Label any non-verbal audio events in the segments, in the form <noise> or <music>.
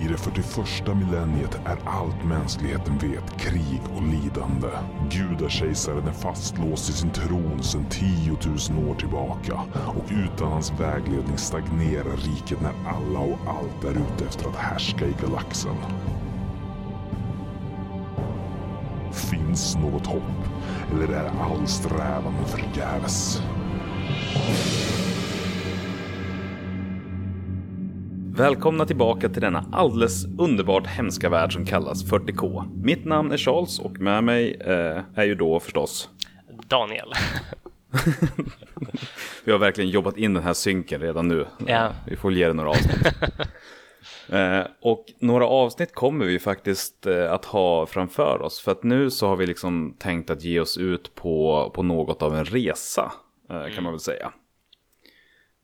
I det 41 millenniet är allt mänskligheten vet krig och lidande. Gudakejsaren är fastlåst i sin tron sedan 10 000 år tillbaka och utan hans vägledning stagnerar riket när alla och allt är ute efter att härska i galaxen. Finns något hopp? Eller är all strävan förgäves? Välkomna tillbaka till denna alldeles underbart hemska värld som kallas 40K. Mitt namn är Charles och med mig eh, är ju då förstås Daniel. <laughs> Vi har verkligen jobbat in den här synken redan nu. Ja. Vi får ge det några avsnitt. <laughs> eh, och några avsnitt kommer vi faktiskt eh, att ha framför oss. För att nu så har vi liksom tänkt att ge oss ut på, på något av en resa. Eh, kan man väl säga.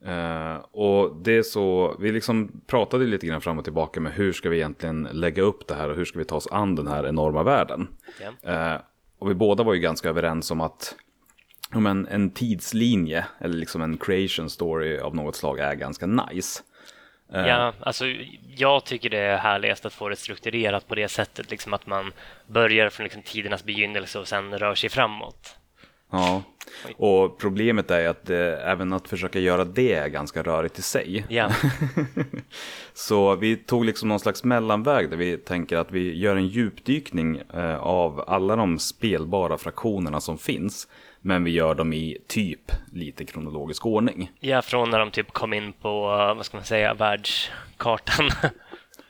Eh, och det är så, vi liksom pratade lite grann fram och tillbaka med hur ska vi egentligen lägga upp det här och hur ska vi ta oss an den här enorma världen. Ja. Eh, och vi båda var ju ganska överens om att om en, en tidslinje eller liksom en creation story av något slag är ganska nice. Eh, Ja, alltså jag tycker det är härligast att få det strukturerat på det sättet, liksom att man börjar från liksom tidernas begynnelse och sen rör sig framåt. Ja, och problemet är att eh, även att försöka göra det är ganska rörigt i sig. Ja, <laughs> Så vi tog liksom någon slags mellanväg där vi tänker att vi gör en djupdykning eh, av alla de spelbara fraktionerna som finns. Men vi gör dem i typ lite kronologisk ordning. ja från när de typ kom in på, eh, vad ska man säga, världskartan. <laughs>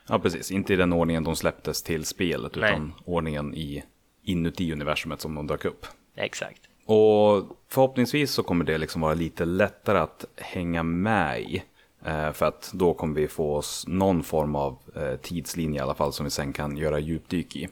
Ja, precis. Inte i den ordningen de släpptes till spelet, Nej. utan ordningen i, inuti universumet som de dök upp. Exakt. Och förhoppningsvis så kommer det liksom vara lite lättare att hänga med i. Eh, För att då kommer vi få oss någon form av eh, tidslinje i alla fall som vi sen kan göra djupdyk i.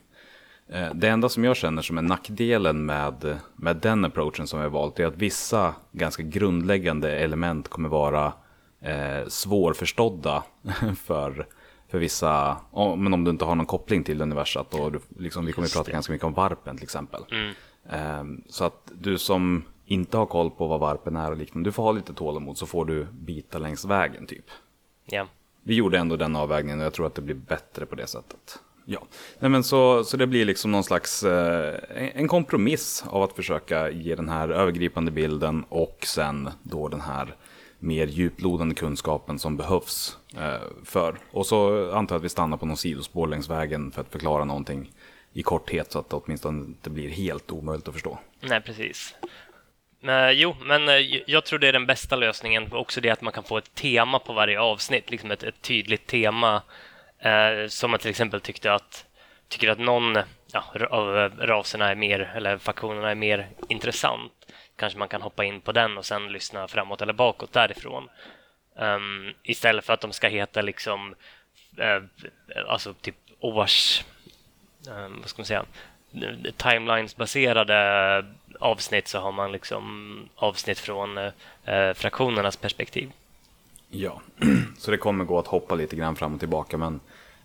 Eh, Det enda som jag känner som är nackdelen med, med den approachen som vi har valt är att vissa ganska grundläggande element kommer vara eh, svårförstådda <laughs> för, för vissa, oh, men om du inte har någon koppling till universat. Och du, liksom, vi kommer att prata ganska mycket om varpen till exempel. Ehm, Så att du som inte har koll på vad varpen är och liknande, du får ha lite tålamod så får du bita längs vägen typ. Ja, Vi gjorde ändå den avvägningen och jag tror att det blir bättre på det sättet. Ja, Nej, men så, så det blir liksom någon slags eh, en- en kompromiss av att försöka ge den här övergripande bilden och sen då den här mer djuplodande kunskapen som behövs eh, för. Och så antar jag att vi stannar på någon sidospår längs vägen för att förklara någonting i korthet så att det åtminstone inte blir helt omöjligt att förstå. nej precis. Men, jo, men eh, jag tror det är den bästa lösningen. Också det att man kan få ett tema på varje avsnitt, liksom ett, ett tydligt tema. Eh, som man till exempel tyckte att, tycker att någon ja, av eh, raserna är mer, eller faktionerna är mer intressant. Kanske man kan hoppa in på den och sen lyssna framåt eller bakåt därifrån. Um, istället för att de ska heta liksom, eh, alltså typ års, vad ska man säga, timelines-baserade avsnitt så har man liksom avsnitt från eh, fraktionernas perspektiv. Ja, <clears throat> så det kommer gå att hoppa lite grann fram och tillbaka men,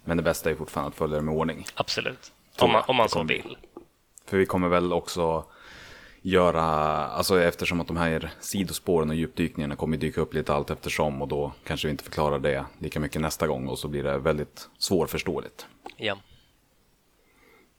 men det bästa är fortfarande att följa det med ordning. Absolut. Om man, om man så vill. För vi kommer väl också göra, alltså eftersom att de här sidospåren och djupdykningarna kommer dyka upp lite allt eftersom och då kanske vi inte förklarar det lika mycket nästa gång och så blir det väldigt svårförståeligt. Ja.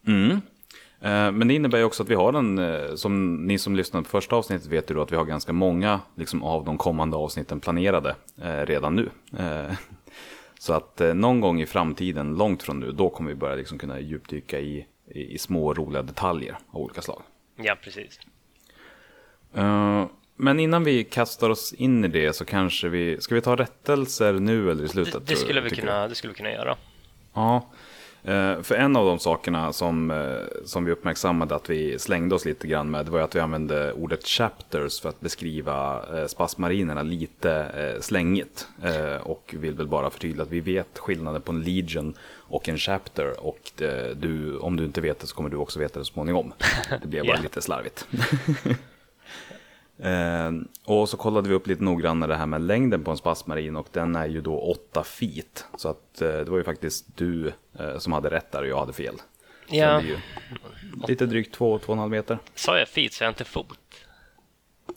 Eh, Men det innebär ju också att vi har en, eh, som ni som lyssnade på första avsnittet vet ju då att vi har ganska många liksom, av de kommande avsnitten planerade eh, redan nu. Eh, <laughs> Så att eh, någon gång i framtiden, långt från nu, då kommer vi börja liksom kunna djupdyka i, i, i små roliga detaljer av olika slag. ja, precis. Eh, Men innan vi kastar oss in i det så kanske vi, ska vi ta rättelser nu eller i slutet? Det, det, skulle vi kunna, det skulle vi kunna göra. Ja, för en av de sakerna som, eh, som vi uppmärksammade att vi slängde oss lite grann med, var att vi använde ordet chapters för att beskriva eh, spasmarinerna lite eh, slängigt. Eh, Och vill väl bara förtydliga att vi vet skillnaden på en legion och en chapter. Och eh, du, om du inte vet det så kommer du också veta det så småningom. Det blev bara <laughs> Ja. lite slarvigt. <laughs> Eh, och så kollade vi upp lite noggrannare det här med längden på en spasmarin och den är ju då 8 feet. Så att eh, det var ju faktiskt du eh, som hade rätt där och jag hade fel. Så Ja. det blir ju lite drygt 2-2,5 meter. Sa jag feet så jag inte fot?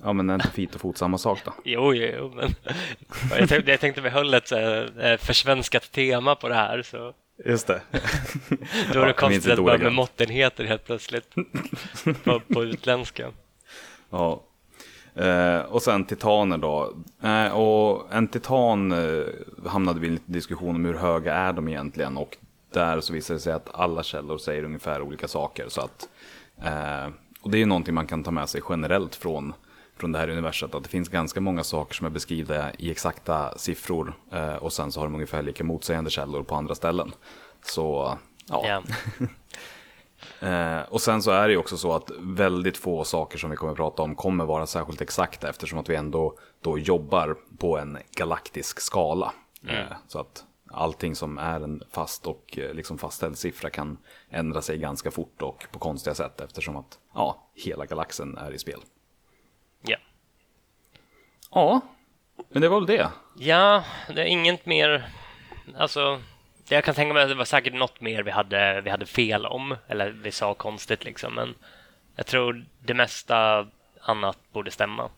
Ja, men är inte fit och fot samma sak då? <laughs> Jo, jo, jo men <laughs> jag tänkte, jag tänkte vi höll ett eh, försvenskat tema på det här. Så. Just det. <laughs> Då är det ja, konstigt att börja med måttenheter helt plötsligt på, på utländska. Ja. Eh, och sen titaner då. Eh, och en titan eh, hamnade vi i en diskussion om hur höga är de egentligen. Och där så visade det sig att alla källor säger ungefär olika saker. Så att, eh, och det är ju någonting man kan ta med sig generellt från, från det här universet. Att det finns ganska många saker som är beskrivna i exakta siffror. Eh, och sen så har de ungefär lika motsägande källor på andra ställen. Så ja. Yeah. <laughs> Eh, och sen så är det ju också så att väldigt få saker som vi kommer att prata om kommer vara särskilt exakta eftersom att vi ändå då jobbar på en galaktisk skala. Mm. Eh, så att allting som är en fast och eh, liksom fastställd siffra kan ändra sig ganska fort och på konstiga sätt eftersom att ja, hela galaxen är i spel. Ja. Ja, men det var väl det. Ja, det är inget mer, alltså jag kan tänka mig att det var säkert något mer vi hade, vi hade fel om, eller vi sa konstigt liksom, men jag tror det mesta annat borde stämma.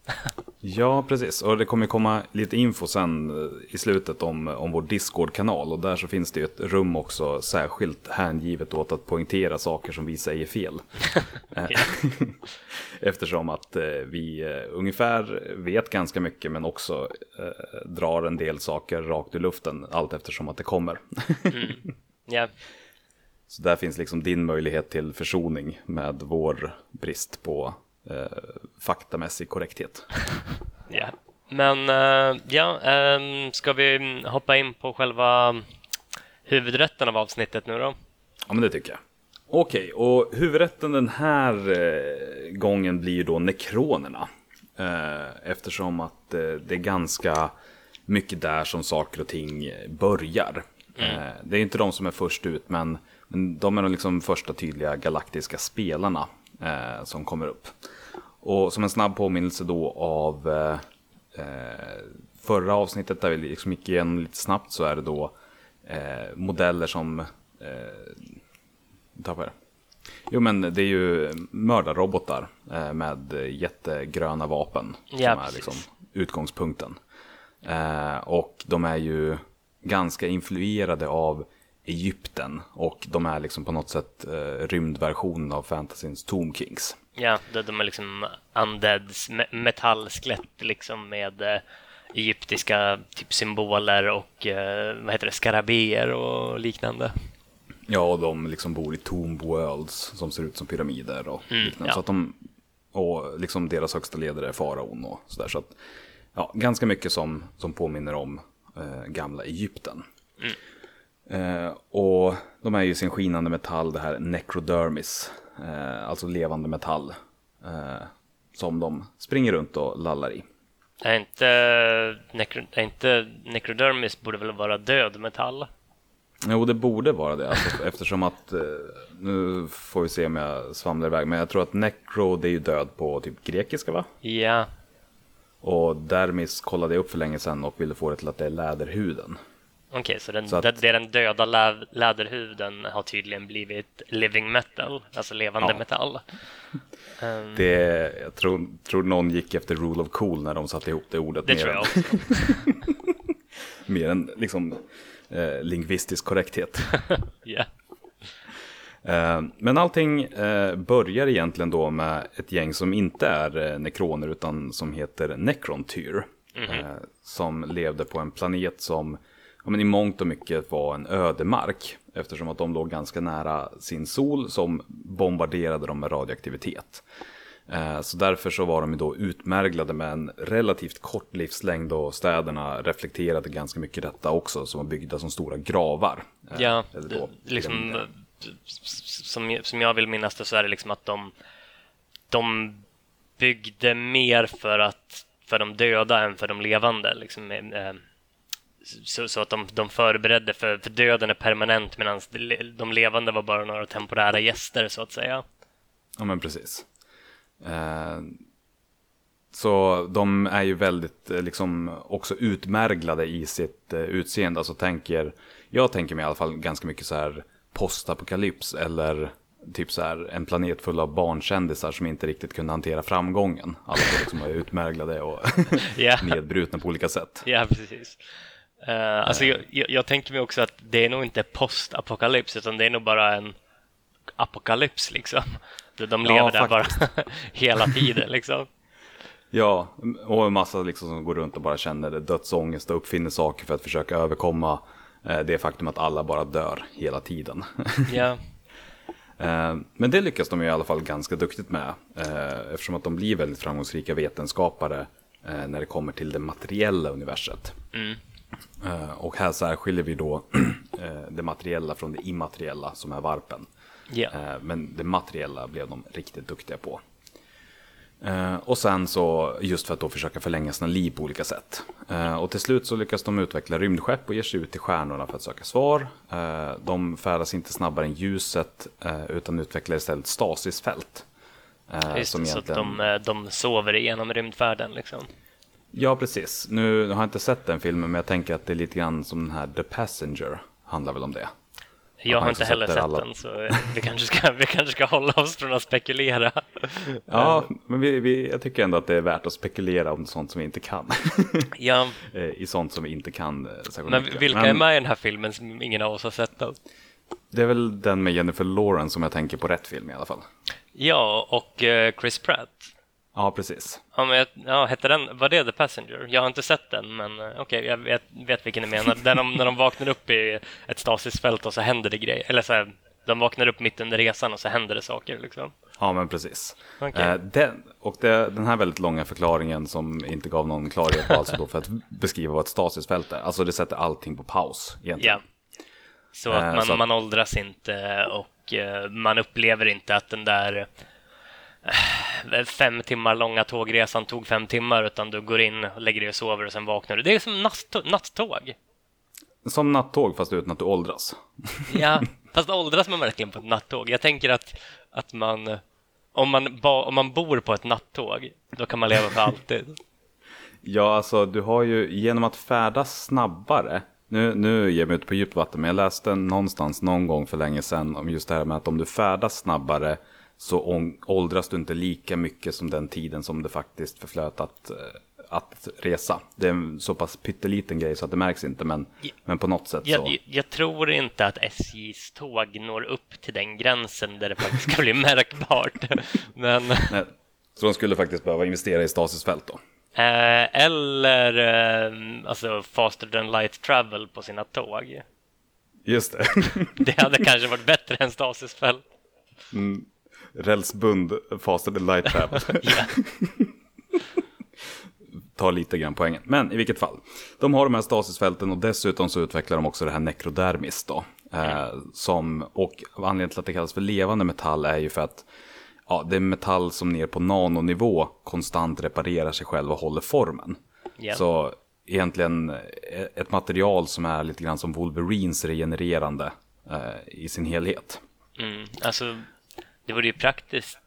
ja, precis. Och det kommer komma lite info sen eh, i slutet om, om vår Discord-kanal. Och där så finns det ju ett rum också särskilt hängivet åt att poängtera saker som vi säger fel. <laughs> Eh, <laughs> eftersom att eh, vi ungefär vet ganska mycket men också eh, drar en del saker rakt ur luften allt eftersom att det kommer. mm. <laughs> yeah. Så där finns liksom din möjlighet till försoning med vår brist på eh, faktamässig korrekthet. <laughs> Ja, men uh, ja, um, ska vi hoppa in på själva huvudrätten av avsnittet nu då? Ja, men det tycker jag. Okej, och huvudrätten den här eh, gången blir då nekronerna. Eh, eftersom att eh, det är ganska mycket där som saker och ting börjar. Mm. Eh, det är inte de som är först ut, men, men de är de liksom första tydliga galaktiska spelarna eh, som kommer upp. Och som en snabb påminnelse då av eh, eh, förra avsnittet där vi liksom gick igenom lite snabbt så är det då eh, modeller som... Eh, tappar Jo men det är ju mördarrobotar eh, med jättegröna vapen. Ja, som är liksom utgångspunkten. Eh, och de är ju ganska influerade av Egypten och de är liksom på något sätt eh, rymdversionen av fantasyns Tomb Kings. Ja, de är liksom undead metallskelett liksom med eh, egyptiska typ symboler och eh, vad heter det, skarabéer och liknande. Ja, och de liksom bor i Tomb Worlds som ser ut som pyramider och mm, liknande. Ja. Så att de, och liksom deras högsta ledare är faraon och sådär. Så att, ja, ganska mycket som, som påminner om eh, gamla Egypten. Mm. Eh, och de är ju sin skinande metall, det här necrodermis, eh, alltså levande metall. Eh, som de springer runt och lallar i. Är inte, necro, är inte necrodermis borde väl vara död metall? Jo, det borde vara det. Alltså, <laughs> eftersom att, eh, nu får vi se om jag svamlar iväg, men jag tror att necro det är ju död på typ grekiska va? Ja. Och dermis kollade jag upp för länge sedan och ville få det till att det är läderhuden. Okej, okay, så, den, så att, det, den döda lä läderhuden har tydligen blivit living metal, alltså levande ja. metall. Um, <laughs> det, jag tror, tror någon gick efter rule of cool när de satte ihop det ordet. Det tror jag också. <laughs> mer än liksom eh, lingvistisk korrekthet. <laughs> yeah. eh, men allting eh, börjar egentligen då med ett gäng som inte är eh, nekroner utan som heter Necrontyr. Mm -hmm. som levde på en planet som ja, men i mångt och mycket var en ödemark. Eftersom att de låg ganska nära sin sol som bombarderade dem med radioaktivitet. Eh, så därför så var de då utmärglade med en relativt kort livslängd och städerna reflekterade ganska mycket detta också, som var byggda som stora gravar. Eh, ja, då, liksom, som, som jag vill minnas det så är det liksom att de, de byggde mer för, att, för de döda än för de levande. Liksom, eh, så, så, att de, de förberedde för, för döden är permanent medan de levande var bara några temporära gäster så att säga. Ja men precis. Eh, så de är ju väldigt eh, liksom också utmärglade i sitt eh, utseende. Alltså tänker, jag tänker mig i alla fall ganska mycket så här postapokalyps eller typ så här, en planet full av barnkändisar som inte riktigt kunde hantera framgången. Alla var liksom var utmärglade och <laughs> <laughs> nedbrutna på olika sätt. Ja, precis. Uh, alltså, jag, jag, tänker mig också att det är nog inte postapokalyps, utan det är nog bara en apokalyps liksom. De de Ja, lever där faktiskt. bara <laughs> hela tiden liksom. Ja, och en massa liksom som går runt och bara känner dödsångest och uppfinner saker för att försöka överkomma eh, det faktum att alla bara dör hela tiden. <laughs> Ja, Eh, Men det lyckas de ju i alla fall ganska duktigt med. Eftersom att de blir väldigt framgångsrika vetenskapare när det kommer till det materiella universet. Mm. Eh, Och här särskiljer vi då <clears throat> eh, det materiella från det immateriella som är varpen. Eh, Men det materiella blev de riktigt duktiga på. Eh, Och sen så, just för att då försöka förlänga sina liv på olika sätt. Och till slut så lyckas de utveckla rymdskepp och ger sig ut till stjärnorna för att söka svar. De färdas inte snabbare än ljuset utan utvecklar istället stasisfält. Just som det, så att egentligen- de, de sover igenom rymdfärden liksom. Ja, precis. Nu har jag inte sett den filmen, men jag tänker att det är lite grann som den här The Passenger. Handlar väl om det. Jag har inte heller sett alla- den, så vi kanske, ska, vi kanske ska hålla oss från att spekulera. Ja, men vi, vi, jag tycker ändå att det är värt att spekulera om sånt som vi inte kan. <laughs> Ja, Eh, I sånt som vi inte kan eh, särskilt men mycket. vilka Men är med i den här filmen som ingen av oss har sett då? Det är väl den med Jennifer Lawrence som jag tänker på rätt film i alla fall. Ja, och eh, Chris Pratt. Ja, precis. Ja, men jag, ja, hette den, var det The Passenger? Jag har inte sett den, men eh, okej, jag vet, vet vilken du menar. Den om, när de vaknar upp i ett stasisfält och så händer det grejer. Eller så här, de vaknar upp mitt under resan och så händer det saker liksom. Ja, men precis. Okej. Eh, den, och det, den här väldigt långa förklaringen som inte gav någon klarhet på alltså då för att beskriva vad ett stasisfält är. Alltså det sätter allting på paus egentligen. Ja. Så Eh, att man, så att- man åldras inte och eh, man upplever inte att den där eh, fem timmar långa tågresan tog fem timmar utan du går in, lägger dig och sover och sen vaknar du. Det är som nattå- nattåg. Som nattåg fast utan att du åldras. <laughs> Ja, fast åldras man verkligen på ett nattåg? Jag tänker att, att man, om man, ba, om man bor på ett nattåg, då kan man leva för alltid. <laughs> Ja, alltså du har ju genom att färdas snabbare. Nu, nu ger jag mig ut på djupt vatten, men jag läste någonstans någon gång för länge sedan om just det här med att om du färdas snabbare så åldras du inte lika mycket som den tiden som det faktiskt förflöt att, eh, att resa. Det är en så pass pytteliten grej så att det märks inte, men, Ja. men på något sätt så. Jag, jag tror inte att SJs tåg når upp till den gränsen där det faktiskt ska bli <laughs> märkbart. Men, Nej, så de skulle faktiskt behöva investera i stasisfält då. eh, eller eh, alltså faster than light travel på sina tåg. Just det. <laughs> Det hade kanske varit bättre än stasisfält. Rälsbund, faster than light. <laughs> Ja. <laughs> tar lite grann poängen. Men i vilket fall, de har de här stasisfälten och dessutom så utvecklar de också det här nekrodermis då. Eh, som, och anledningen till att det kallas för levande metall är ju för att ja, det är metall som ner på nanonivå konstant reparerar sig själv och håller formen. Ja. Så egentligen eh, ett material som är lite grann som Wolverines regenererande eh, i sin helhet. Mm, alltså, det vore ju praktiskt.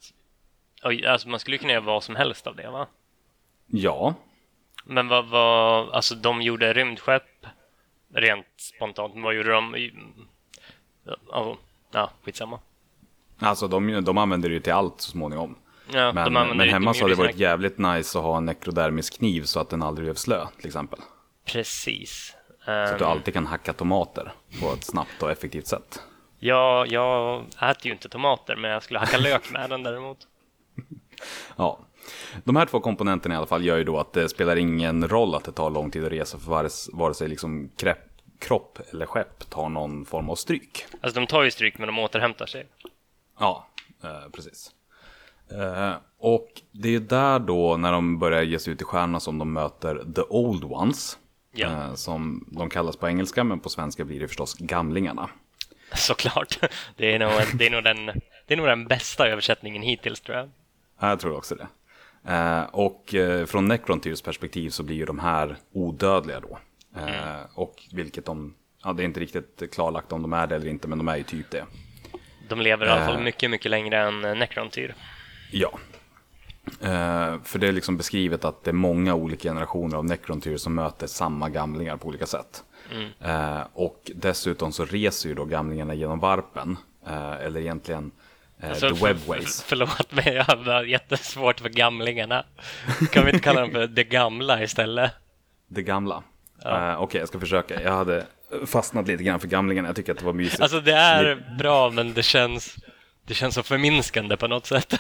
Alltså, man skulle kunna göra vad som helst av det, va? Ja, Men vad var, alltså de gjorde rymdskepp rent spontant, vad gjorde de? i- Ja, skitsamma. alltså de, de använder det ju till allt så småningom. Ja, Men, men hemma så hade det varit jävligt nice att ha en nekrodermisk kniv så att den aldrig blev slö till exempel. Precis. Så att du Ehm, alltid kan hacka tomater på ett snabbt och effektivt sätt. Ja, jag äter ju inte tomater, men jag skulle hacka lök med den däremot. <laughs> Ja. De här två komponenterna i alla fall gör ju då att det spelar ingen roll att det tar lång tid att resa för vare, vare sig liksom krepp, kropp eller skepp tar någon form av stryk. Alltså de tar ju stryk, men de återhämtar sig. Ja, eh, precis. Eh, och det är där då när de börjar ge sig ut i stjärnorna som de möter The Old Ones. Ja. Eh, som de kallas på engelska, men på svenska blir det förstås Gamlingarna. <laughs> Såklart. Det är nog, det är nog, den, det är nog den bästa översättningen hittills, tror jag. Ja, jag tror också det. Eh, och eh, från Necrontyrs perspektiv så blir ju de här odödliga då. Eh, Och vilket de, ja det är inte riktigt klarlagt om de är det eller inte, men de är ju typ det. De lever i alla fall mycket, mycket längre än Necrontyr. Ja. För det är liksom beskrivet att det är många olika generationer av Necrontyr som möter samma gamlingar på olika sätt. Eh, och dessutom så reser ju då gamlingarna genom varpen. Eh, eller egentligen Eh, Alltså, the Webways. för- Förlåt mig, jag har jättesvårt för gamlingarna. Kan vi inte kalla dem för det gamla istället? Det gamla. Eh, Okej, jag ska försöka. Jag hade fastnat lite grann för gamlingarna. Jag tycker att det var mysigt. Alltså det är bra, men det känns, det känns så förminskande på något sätt.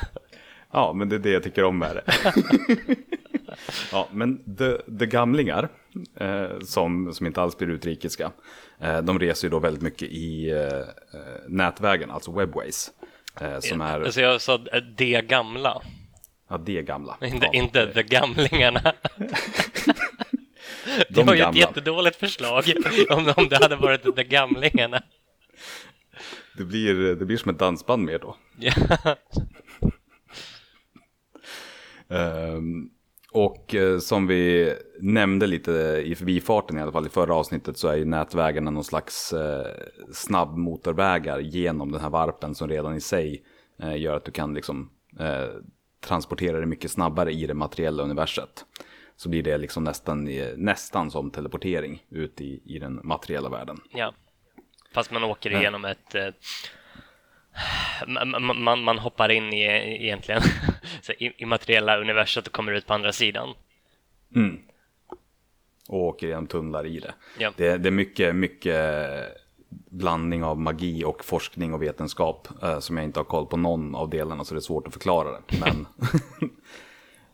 Ja, men det är det jag tycker om med det. <laughs> ja, men the, the gamlingar, eh, som, som inte alls blir utrikiska, eh, de reser ju då väldigt mycket i eh, eh, nätvägen, alltså webways. Eh, som är, Alltså jag sa eh, det gamla, ja det gamla. inte, ja, inte the gamlingarna. <laughs> Det De var ju ett gamla. jättedåligt förslag om, om det hade varit the gamlingarna. Det blir, det blir som ett dansband mer då. Ja. Och eh, som vi nämnde lite i förbifarten i alla fall i förra avsnittet så är ju nätvägarna någon slags eh, snabbmotorvägar genom den här varpen som redan i sig eh, gör att du kan liksom eh, transportera dig mycket snabbare i det materiella universet. Så blir det liksom nästan, nästan som teleportering ut i, i den materiella världen. ja. Fast man åker igenom ett... Man, man, man hoppar in i egentligen <laughs> så immateriella universet och kommer ut på andra sidan. Och åker genom tunnlar i det. Ja. Det, det är mycket, mycket blandning av magi och forskning och vetenskap eh, som jag inte har koll på någon av delarna så det är svårt att förklara det. Men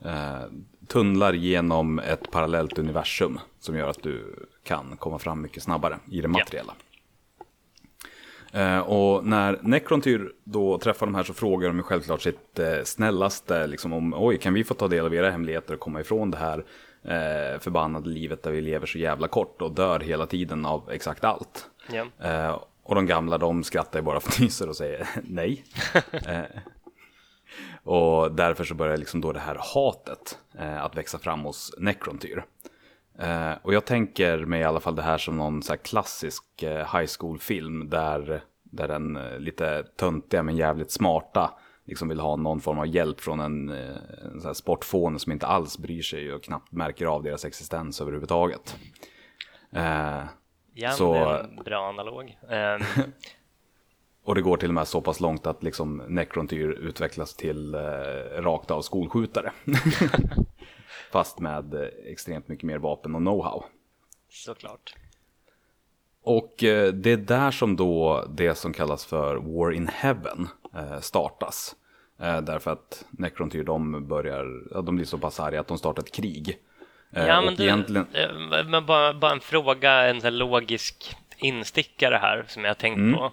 <laughs> eh, tunnlar genom ett parallellt universum som gör att du kan komma fram mycket snabbare i det materiella. Eh, och när Necrontyr då träffar de här så frågar de ju självklart sitt eh, snällaste, liksom om oj, kan vi få ta del av era hemligheter och komma ifrån det här eh, förbannade livet där vi lever så jävla kort och dör hela tiden av exakt allt. Eh, och de gamla de skrattar ju bara <laughs> fnyser och säger nej. <laughs> eh, och därför så börjar liksom då det här hatet eh, att växa fram hos Necrontyr. Eh, och jag tänker mig i alla fall det här som någon så klassisk eh, high school-film där, där den eh, lite töntiga men jävligt smarta liksom vill ha någon form av hjälp från en, en så här sportfåne som inte alls bryr sig och knappt märker av deras existens överhuvudtaget. Ja, Så- det är en bra analog. Ehm, <laughs> Och det går till och med så pass långt att liksom Necrontyr utvecklas till rakt av skolskjutare. <laughs> <laughs> Fast med extremt mycket mer vapen och know-how. såklart. Och eh, det är där som då det som kallas för War in Heaven eh, startas. Eh, därför att Necrontyr de börjar, ja, de blir så pass arga att de startar ett krig. Ja, men, du, egentligen, men bara, bara en fråga, en sån logisk instickare här som jag tänkt Mm. på.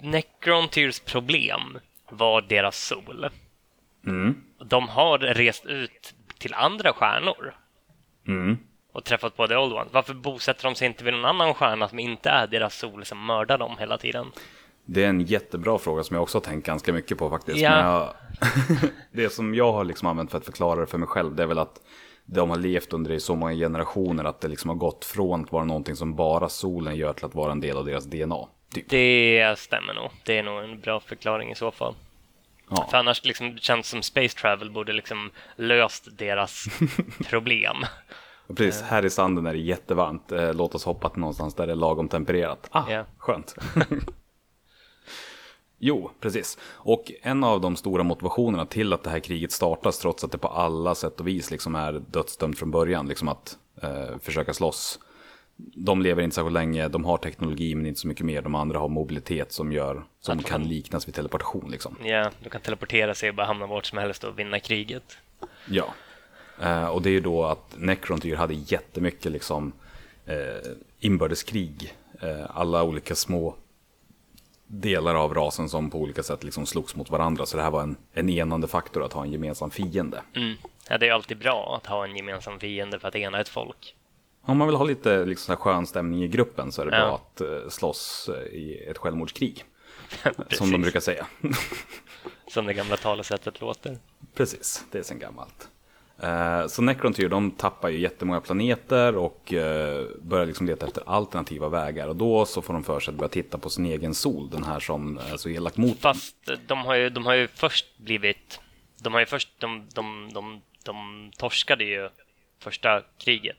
Necrontyrs problem var deras sol. Mm. De har rest ut till andra stjärnor Mm. och träffat på The Old Ones. Varför bosätter de sig inte vid någon annan stjärna som inte är deras sol som mördar dem hela tiden? Det är en jättebra fråga som jag också har tänkt ganska mycket på faktiskt. Ja. Jag, <laughs> det som jag har liksom använt för att förklara det för mig själv, det är väl att de har levt under i så många generationer att det liksom har gått från att vara någonting som bara solen gör till att vara en del av deras DNA. Typ. Det stämmer nog. Det är nog en bra förklaring i så fall. Ja. För annars liksom känns som Space Travel borde liksom löst deras <laughs> problem. Precis, här i sanden är det jättevarmt. Eh, Låt oss hoppa till någonstans där det är lagom tempererat. Ah, Ja. skönt. <laughs> <laughs> jo, precis. Och en av de stora motivationerna till att det här kriget startas, trots att det på alla sätt och vis liksom är dödsdömt från början, liksom att eh, försöka slåss. De lever inte särskilt länge, de har teknologi men inte så mycket mer. De andra har mobilitet som gör, som kan kan- liknas vid teleportation. Liksom. Ja, du kan teleportera sig och bara hamna vart som helst och vinna kriget. Ja, eh, och det är ju då att Necrontyr hade jättemycket liksom eh, inbördeskrig. Eh, alla olika små delar av rasen som på olika sätt liksom slogs mot varandra. Så det här var en, en enande faktor att ha en gemensam fiende. Mm. Ja, det är alltid bra att ha en gemensam fiende för att ena ett folk. Om man vill ha lite liksom, så här skön stämning i gruppen så är det Ja. bra att eh, slåss eh, i ett självmordskrig. <laughs> Som de brukar säga. <laughs> Som det gamla talesättet låter. Precis, det är sen gammalt. Eh, Så Necrontyr de tappar ju jättemånga planeter och börjar liksom leta efter alternativa vägar. Och då så får de för sig att börja titta på sin egen sol, den här som är så elak mot. Fast de har ju, de har ju först blivit... De har ju först... De, de, de, de torskade ju första kriget.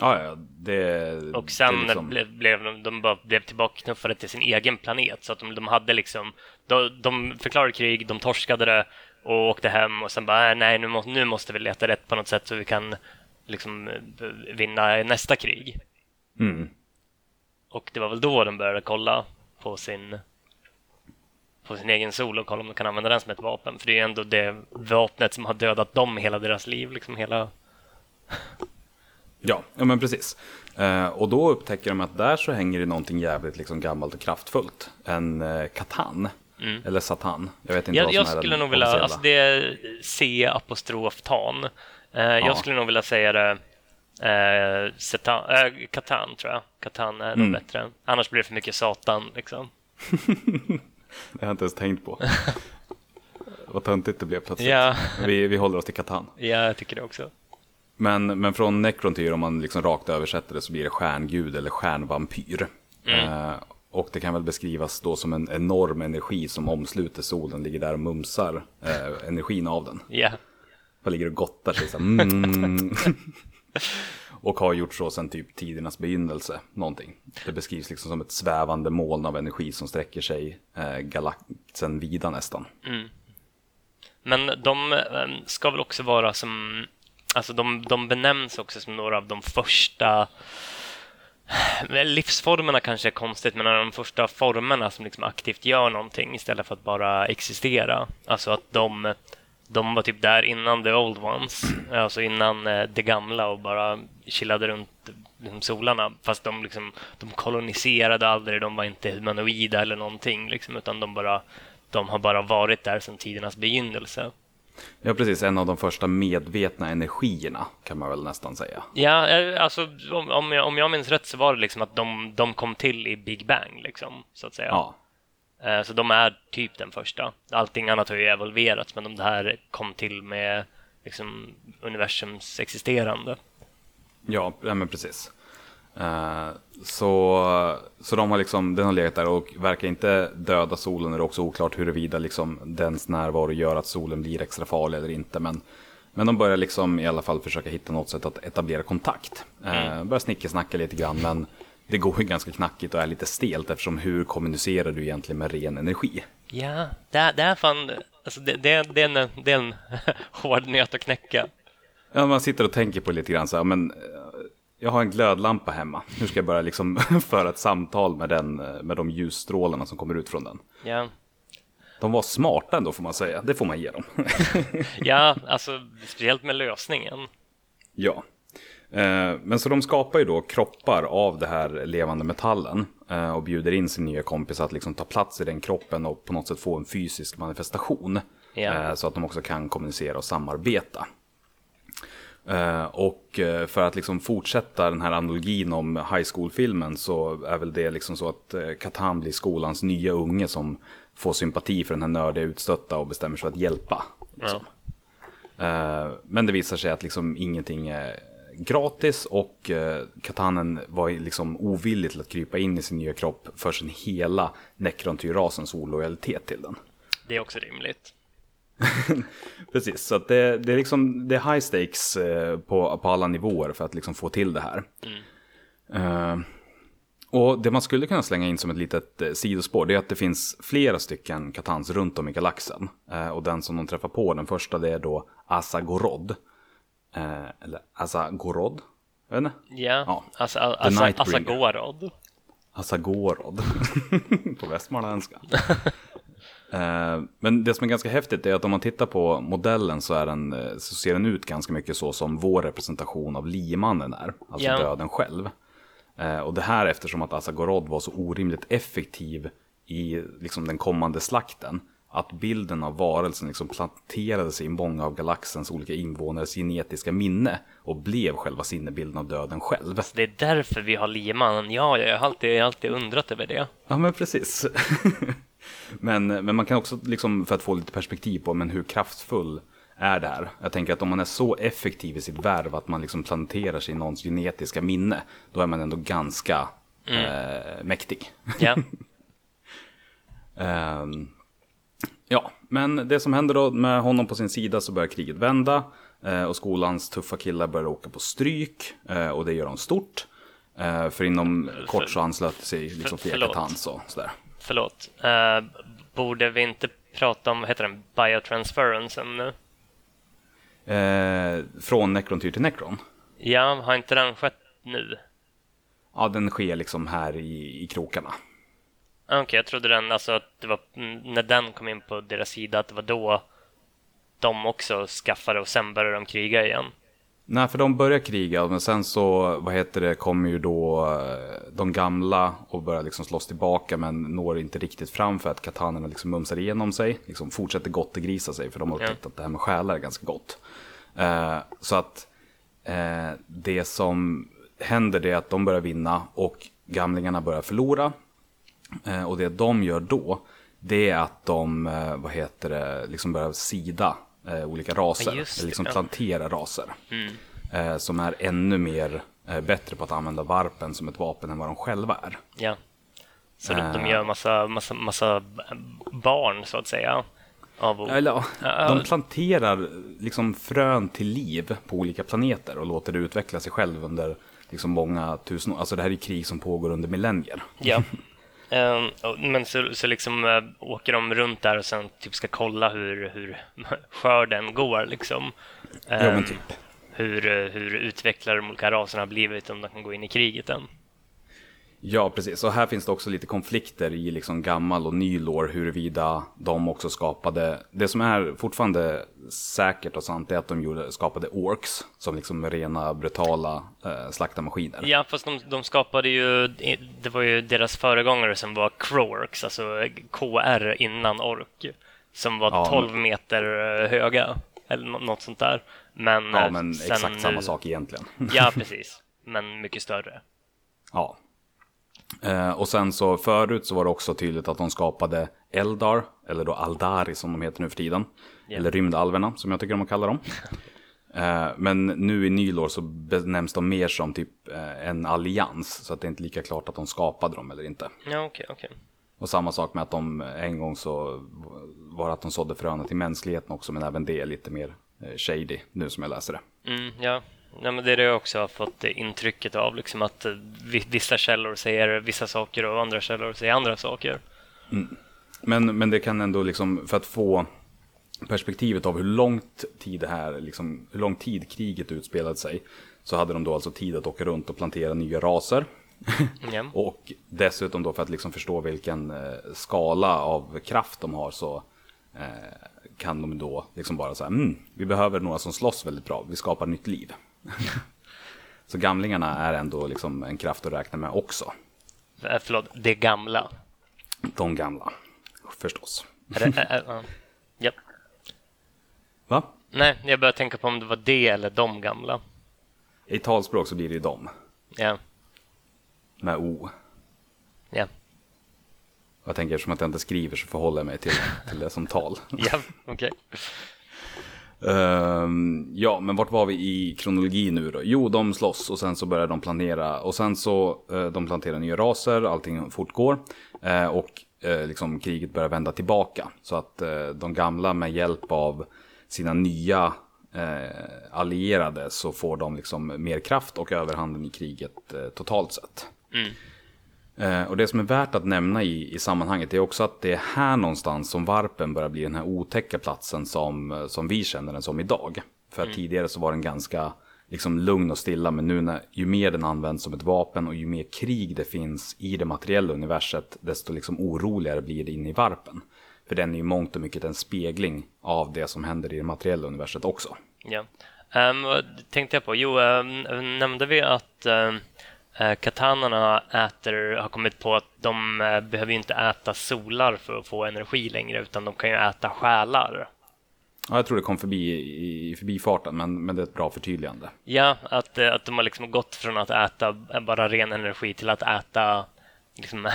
Ja, ja, det... Och sen det liksom... blev, blev de, de bara blev tillbakaknuffade till sin egen planet. Så att de, de hade liksom, de, de förklarade krig, de torskade det och åkte hem och sen bara, nej, nu, må, nu måste vi leta rätt på något sätt så vi kan liksom vinna nästa krig. Mm. Och det var väl då de började kolla på sin på sin egen sol och kolla om de kan använda den som ett vapen. För det är ändå det vapnet som har dödat dem hela deras liv. Liksom hela... Ja, ja men precis. Eh, och då upptäcker de att där så hänger det någonting jävligt liksom gammalt och kraftfullt. En eh, katan. Mm. Eller satan. Jag vet inte Jag, vad som jag är skulle nog vilja, alltså det är C apostrof tan. Eh, Ja. Jag skulle nog vilja säga det eh, setan, eh, katan tror jag. Katan är nog Mm. bättre. Annars blir det för mycket satan liksom. <laughs> Det har jag inte ens tänkt på. <laughs> vad töntigt det blev plötsligt. Ja. Vi, vi håller oss till katan. Ja, jag tycker det också. Men, men från Necrontyr, om man liksom rakt översätter det, så blir det stjärngud eller stjärnvampyr. Mm. Eh, och det kan väl beskrivas då som en enorm energi som omsluter solen, ligger där och mumsar eh, energin av den. Ja, Bara ligger och gottar sig så mm. <laughs> Och har gjort så sedan typ tidernas begynnelse, någonting. Det beskrivs liksom som ett svävande moln av energi som sträcker sig eh, galaxen vida nästan. men de eh, ska väl också vara som, alltså de, de benämns också som några av de första Livsformerna kanske är konstigt, men de första formerna som liksom aktivt gör någonting istället för att bara existera. Alltså att de, de var typ där innan the old ones, <clears throat> alltså innan eh, det gamla och bara chillade runt liksom, solarna. Fast de, liksom, de koloniserade aldrig, de var inte humanoida eller någonting, liksom, utan de, bara, de har bara varit där sedan tidernas begynnelse. Ja, precis. En av de första medvetna energierna kan man väl nästan säga. Ja, eh, alltså om, om, jag, om jag minns rätt så var det liksom att de, de kom till i Big Bang, liksom, så att säga. Ja, Eh, Så de är typ den första. Allting annat har ju evolverats, men de här kom till med liksom, universums existerande. ja, ja men precis. Eh, så, så de har liksom, den har legat där och verkar inte döda solen. Det är också oklart huruvida liksom dens närvaro gör att solen blir extra farlig eller inte. Men, men de börjar liksom i alla fall försöka hitta något sätt att etablera kontakt. Uh, börjar snickesnacka lite grann, men det går ju ganska knackigt och är lite stelt eftersom hur kommunicerar du egentligen med ren energi? Ja, det, det är fan... Alltså det, det, det, är en, det är en <laughs> hård nöt att knäcka. Ja, man sitter och tänker på lite grann så här, men eh, jag har en glödlampa hemma. Hur ska jag börja liksom <laughs> föra ett samtal med, den, med de ljusstrålarna som kommer ut från den? Ja, De var smarta ändå får man säga, det får man ge dem. <laughs> ja alltså speciellt med lösningen. ja. Eh, Men så de skapar ju då kroppar av det här levande metallen eh, och bjuder in sin nya kompis att liksom ta plats i den kroppen och på något sätt få en fysisk manifestation. Ja. Eh, Så att de också kan kommunicera och samarbeta. Eh, Och eh, för att liksom fortsätta den här analogin om high school-filmen så är väl det liksom så att eh, Katan blir skolans nya unge som får sympati för den här nördiga utstötta och bestämmer sig för att hjälpa. Ja. Eh, Men det visar sig att liksom ingenting är gratis och Katanen var liksom ovillig till att krypa in i sin nya kropp för sin hela Necrontyr-rasens olojalitet till den. Det är också rimligt. <laughs> Precis, så det, det, är liksom, det är high stakes eh, på, på alla nivåer för att liksom få till det här. Eh, och det man skulle kunna slänga in som ett litet eh, sidospår det är att det finns flera stycken Katans runt om i galaxen. Eh, och den som de träffar på, den första det är då Asagorod. Eh, eller Asagorod? Jag vet inte. Ja, Ja. alltså, The alltså, Nightbringer. alltså Gorod. Asagorod. <laughs> på västmanländska. <laughs> Eh, Men det som är ganska häftigt är att om man tittar på modellen så, är den, eh, så ser den ut ganska mycket så som vår representation av liemannen är. Alltså Ja. döden själv. Eh, Och det här eftersom att Asagorod var så orimligt effektiv i liksom den kommande slakten. Att bilden av varelsen liksom planterade sig i många av galaxens olika invånares genetiska minne. Och blev själva sinnebilden av döden själv. Det är därför vi har liemannen. Ja, jag har alltid, jag har alltid undrat över det. Ja, men precis. <laughs> men, men man kan också, liksom, för att få lite perspektiv på men hur kraftfull är det här. Jag tänker att om man är så effektiv i sitt värv att man liksom planterar sig i någons genetiska minne, då är man ändå ganska eh, mäktig. Ja, <laughs> Ehm, Ja, men det som händer då med honom på sin sida så börjar kriget vända. Eh, och skolans tuffa killar börjar åka på stryk. Eh, och det gör dem stort. Eh, för inom för, kort så anslöt sig liksom för, Fekatans och sådär. Förlåt. Uh, borde vi inte prata om, vad heter den, biotransferensen nu? Eh, från Necrontyr till Necron? Ja, har inte den skett nu? Ja, den sker liksom här i, i krokarna. Okej, okay, jag trodde den, alltså att det var när den kom in på deras sida, att det var då de också skaffade och sen började de kriga igen. Nej, för de börjar kriga, men sen så, vad heter det, kommer ju då eh, de gamla och börjar liksom slåss tillbaka, men når inte riktigt fram för att katanerna liksom mumsar igenom sig, liksom fortsätter gottegrisa sig, för de har upptäckt att det här med själar är ganska gott. Eh, så att eh, det som händer det är att de börjar vinna och gamlingarna börjar förlora. Eh, och det de gör då, det är att de, eh, vad heter det, liksom börjar sida eh, olika raser. Ja, eller liksom plantera raser. Mm. Eh, som är ännu mer eh, bättre på att använda varpen som ett vapen än vad de själva är. Ja. Så de, de gör massa, massa, massa barn så att säga. Av, eller, ja, de planterar liksom frön till liv på olika planeter och låter det utveckla sig själv under liksom många tusen år. Alltså det här är krig som pågår under millennier. Ja. <laughs> Um, men så, så liksom uh, åker de runt där och sen typ ska kolla hur, hur <laughs> skörden går liksom. Ja, men ehm, typ. Hur, hur utvecklade de olika raserna har blivit om de kan gå in i kriget än. Ja, precis. Och här finns det också lite konflikter i liksom gammal och ny lore huruvida de också skapade, det som är fortfarande säkert och sant är att de gjorde, skapade orks som liksom rena brutala eh, slaktarmaskiner. Ja, fast de, de, skapade ju, det var ju deras föregångare som var Croworks, alltså KR innan ork, som var ja, 12 meter eh, höga, eller något sånt där. Men, ja, men sen, exakt samma sak egentligen. ja, <laughs> precis, men mycket större. Ja, Eh, och sen så förut så var det också tydligt att de skapade Eldar, eller då Aldari som de heter nu för tiden. Yeah. Eller rymdalverna som jag tycker om att kalla dem. <laughs> eh, men nu i Nylor så benämns de mer som typ eh, en allians. Så att det är inte lika klart att de skapade dem eller inte. Ja, okej, okay. Okay. Och samma sak med att de en gång så var att de sådde fröna till mänskligheten också. Men även det är lite mer eh, shady nu som jag läser det. Mm, ja, Nej, men det är det jag också har fått intrycket av, liksom att eh, vissa källor säger vissa saker och andra källor säger andra saker. Mm. Men, men det kan ändå, liksom, för att få perspektivet av hur långt tid det här, liksom, hur lång tid kriget utspelade sig, så hade de då alltså tid att åka runt och plantera nya raser. <laughs> Mm. och dessutom då för att liksom förstå vilken eh, skala av kraft de har så eh, kan de då liksom bara säga, mm, vi behöver några som slåss väldigt bra, vi skapar nytt liv. <laughs> Så gamlingarna är ändå liksom en kraft att räkna med också. Eh, förlåt, det gamla? De gamla, förstås. Är det, är, är, ja. Va? Nej, jag började tänka på om det var det eller de gamla. I talspråk så blir det ju de. Ja. Med O. Ja. Jag tänker eftersom att jag inte skriver så förhåller jag mig till, till det som tal. <laughs> ja, okej. Okay. Uh, ja, men vart var vi i kronologi nu då? Jo, de slåss och sen så börjar de planera och sen så uh, de planterar nya raser, allting fortgår uh, och uh, liksom kriget börjar vända tillbaka så att de gamla med hjälp av sina nya allierade så får de liksom mer kraft och överhanden i kriget totalt sett. Mm. Eh, och det som är värt att nämna i, i sammanhanget är också att det är här någonstans som varpen börjar bli den här otäcka platsen som, som vi känner den som idag. För mm. tidigare så var den ganska liksom lugn och stilla, men nu när, ju mer den används som ett vapen och ju mer krig det finns i det materiella universet, desto liksom oroligare blir det inne i varpen. För den är ju mångt och mycket en spegling av det som händer i det materiella universet också. Ja, um, tänkte jag på, jo, um, nämnde vi att um Eh, katanerna äter, har kommit på att de eh, behöver inte äta solar för att få energi längre, utan de kan ju äta själar. Ja, jag tror det kom förbi i förbifarten, men, men det är ett bra förtydligande. Ja, att, eh, att de har liksom gått från att äta bara ren energi till att äta, liksom,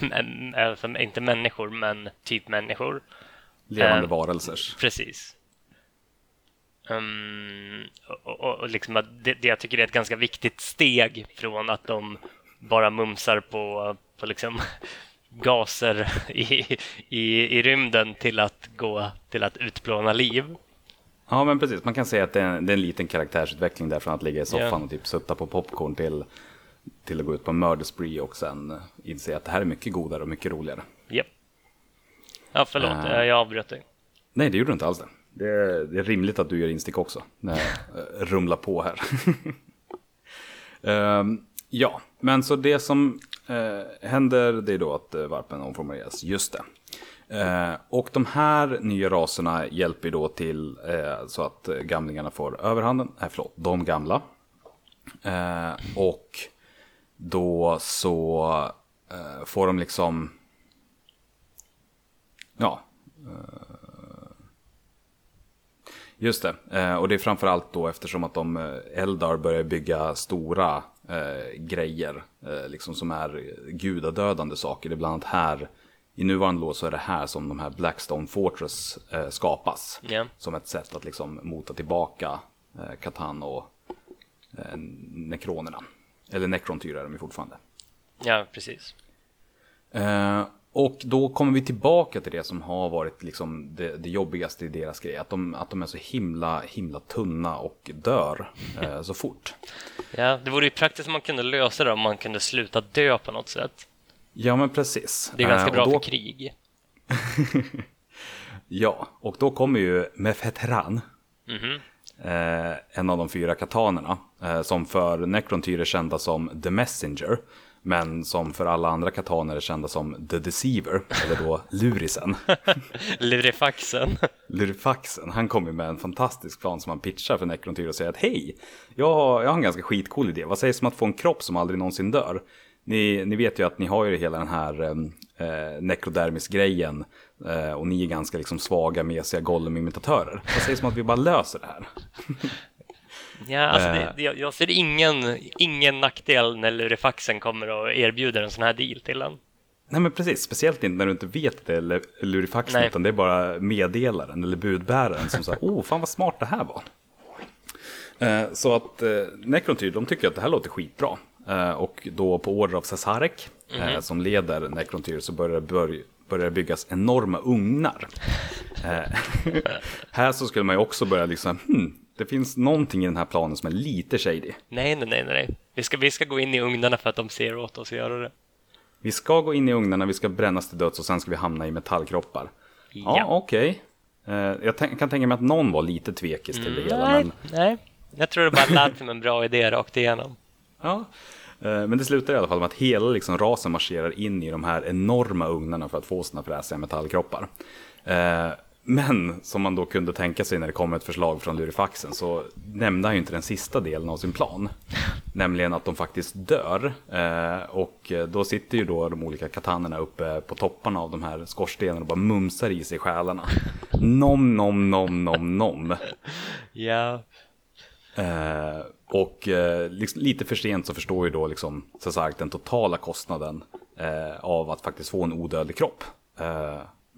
<laughs> inte människor, men typ människor. Levande eh, varelser. Precis. Um, och, och, och liksom det, det, jag tycker är ett ganska viktigt steg från att de bara mumsar på, på, liksom, <laughs> gaser i, i, i rymden till att gå till att utplåna liv. Ja, men precis. Man kan säga att det är en, det är en liten karaktärsutveckling där från att ligga i soffan Ja. och typ sutta på popcorn till, till att gå ut på en murderspree och sen inse att det här är mycket godare och mycket roligare. Japp. Ja, förlåt, jag jag avbröt dig. Nej, det gjorde du inte alls det. Det är, det är rimligt att du gör instick också. När jag eh, rumlar på här. um, <laughs> ja, men så det som eh, händer det är då att eh, uh, varpen omformuleras. Just det. Eh, och de här nya raserna hjälper då till eh, så att eh, gamlingarna får överhanden. Nej, förlåt, de gamla. Eh, och då så eh, får de liksom... Ja, Just det, eh, och det är framförallt då eftersom att de eh, Eldar börjar bygga stora eh, grejer, eh, liksom som är gudadödande saker. Det är bland annat här, i nuvarande lås så är det här som de här Blackstone Fortress eh, skapas. Ja. Som ett sätt att liksom mota tillbaka eh, Katan och eh, Nekronerna. Eller Necrontyr är de ju fortfarande. Ja, precis. Och då kommer vi tillbaka till det som har varit liksom det, det jobbigaste i deras grej. Att de, att de är så himla, himla tunna och dör eh, <laughs> så fort. Ja, det vore ju praktiskt om man kunde lösa det om man kunde sluta dö på något sätt. Ja, men precis. Det är ganska Eh, bra då, för krig. <laughs> Ja, och då kommer ju Mefetran. Mhm. Eh, en av de fyra katanerna. Eh, som för Necrontyr är kända som The Messenger. Men som för alla andra kataner är kända som The Deceiver. Eller då Lurisen. <laughs> Lurifaxen. Lurifaxen, han kommer med en fantastisk plan som han pitchar för Necrontyr och säger att hej, jag har, jag har en ganska skitcool idé. Vad sägs om att få en kropp som aldrig någonsin dör? Ni, ni vet ju att ni har ju hela den här eh, nekrodermis-grejen eh, och ni är ganska liksom svaga, mesiga Gollum-imitatörer. Vad sägs om att vi bara löser det här? <laughs> Ja, alltså Eh. det, det, jag- ser ingen, ingen nackdel när Lurifaxen kommer och erbjuder en sån här deal till en. Nej men precis, speciellt inte när du inte vet det Lu- Lurifaxen Nej. utan det är bara meddelaren eller budbäraren som säger oh fan vad smart det här var. Eh, så att eh, Necrontyr, de tycker att det här låter skitbra. Eh, och då på order av Cesarek, eh, som leder Necrontyr, så börjar det börj- börjar det byggas enorma ugnar. <laughs> Här så skulle man ju också börja liksom, hmm, det finns någonting i den här planen som är lite shady. Nej, nej, nej, nej. Vi ska, vi ska gå in i ugnarna för att de ser åt oss att göra det. Vi ska gå in i ugnarna, vi ska brännas till döds och sen ska vi hamna i metallkroppar. Ja, Ja. okej. Eh, jag kan tänka mig att någon var lite tvekis till det hela. Nej, Men, nej. Jag tror det bara lät som en bra idé rakt igenom. ja. Eh, men det slutar i alla fall med att hela liksom, rasen marscherar in i de här enorma ugnarna för att få sina fräsiga metallkroppar. Eh, men som man då kunde tänka sig när det kom ett förslag från Lurifaxen så nämnde han ju inte den sista delen av sin plan. <laughs> Nämligen att de faktiskt dör. Eh, och eh, då sitter ju då de olika katanerna uppe på topparna av de här skorstenarna och bara mumsar i sig själarna. <laughs> Nom, nom, nom, nom, nom. Ja, Eh, och eh, liksom, lite för sent så förstår ju då liksom, så sagt, den totala kostnaden eh, av att faktiskt få en odödlig kropp.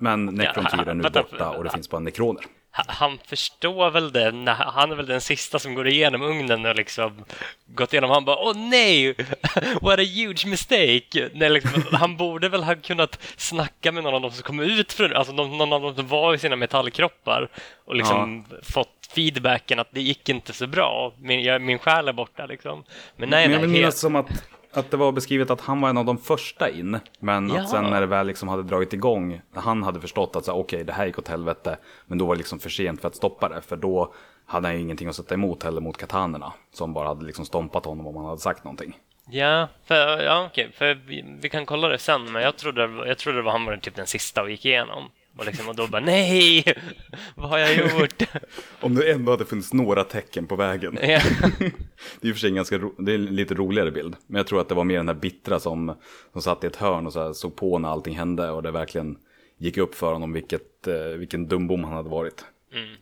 Men Necrontyr är nu vänta, borta och det finns bara nekroner. Ha- Han förstår väl det, när han är väl den sista som går igenom ugnen och liksom gått igenom, han bara åh nej, <laughs> what a huge mistake. Nej, liksom, han borde väl ha kunnat snacka med någon av dem som kom ut från, alltså någon, av dem som var i sina metallkroppar och liksom fått feedbacken att det gick inte så bra, min, jag, min själ är borta liksom. Men nej, men jag nej, vill minnas helt, som att, att det var beskrivet att han var en av de första in. Men Ja. att sen när det väl liksom hade dragit igång, när han hade förstått att okej det här gick åt helvete. Men då var det liksom för sent för att stoppa det. För då hade han ju ingenting att sätta emot heller mot katanerna. Som bara hade liksom stompat honom om han hade sagt någonting. ja, för, ja okej, för vi, vi kan kolla det sen, men jag trodde, jag trodde det var han var typ den sista och gick igenom. Och, liksom, och då bara nej, <laughs> vad har jag gjort? <laughs> Om det ändå hade funnits några tecken på vägen. <laughs> Det är och för sig en ganska det är en lite roligare bild. Men jag tror att det var mer den här bittra som, som satt i ett hörn och så här såg på när allting hände. Och det verkligen gick upp för honom vilket, eh, vilken dumbom han hade varit. Mm.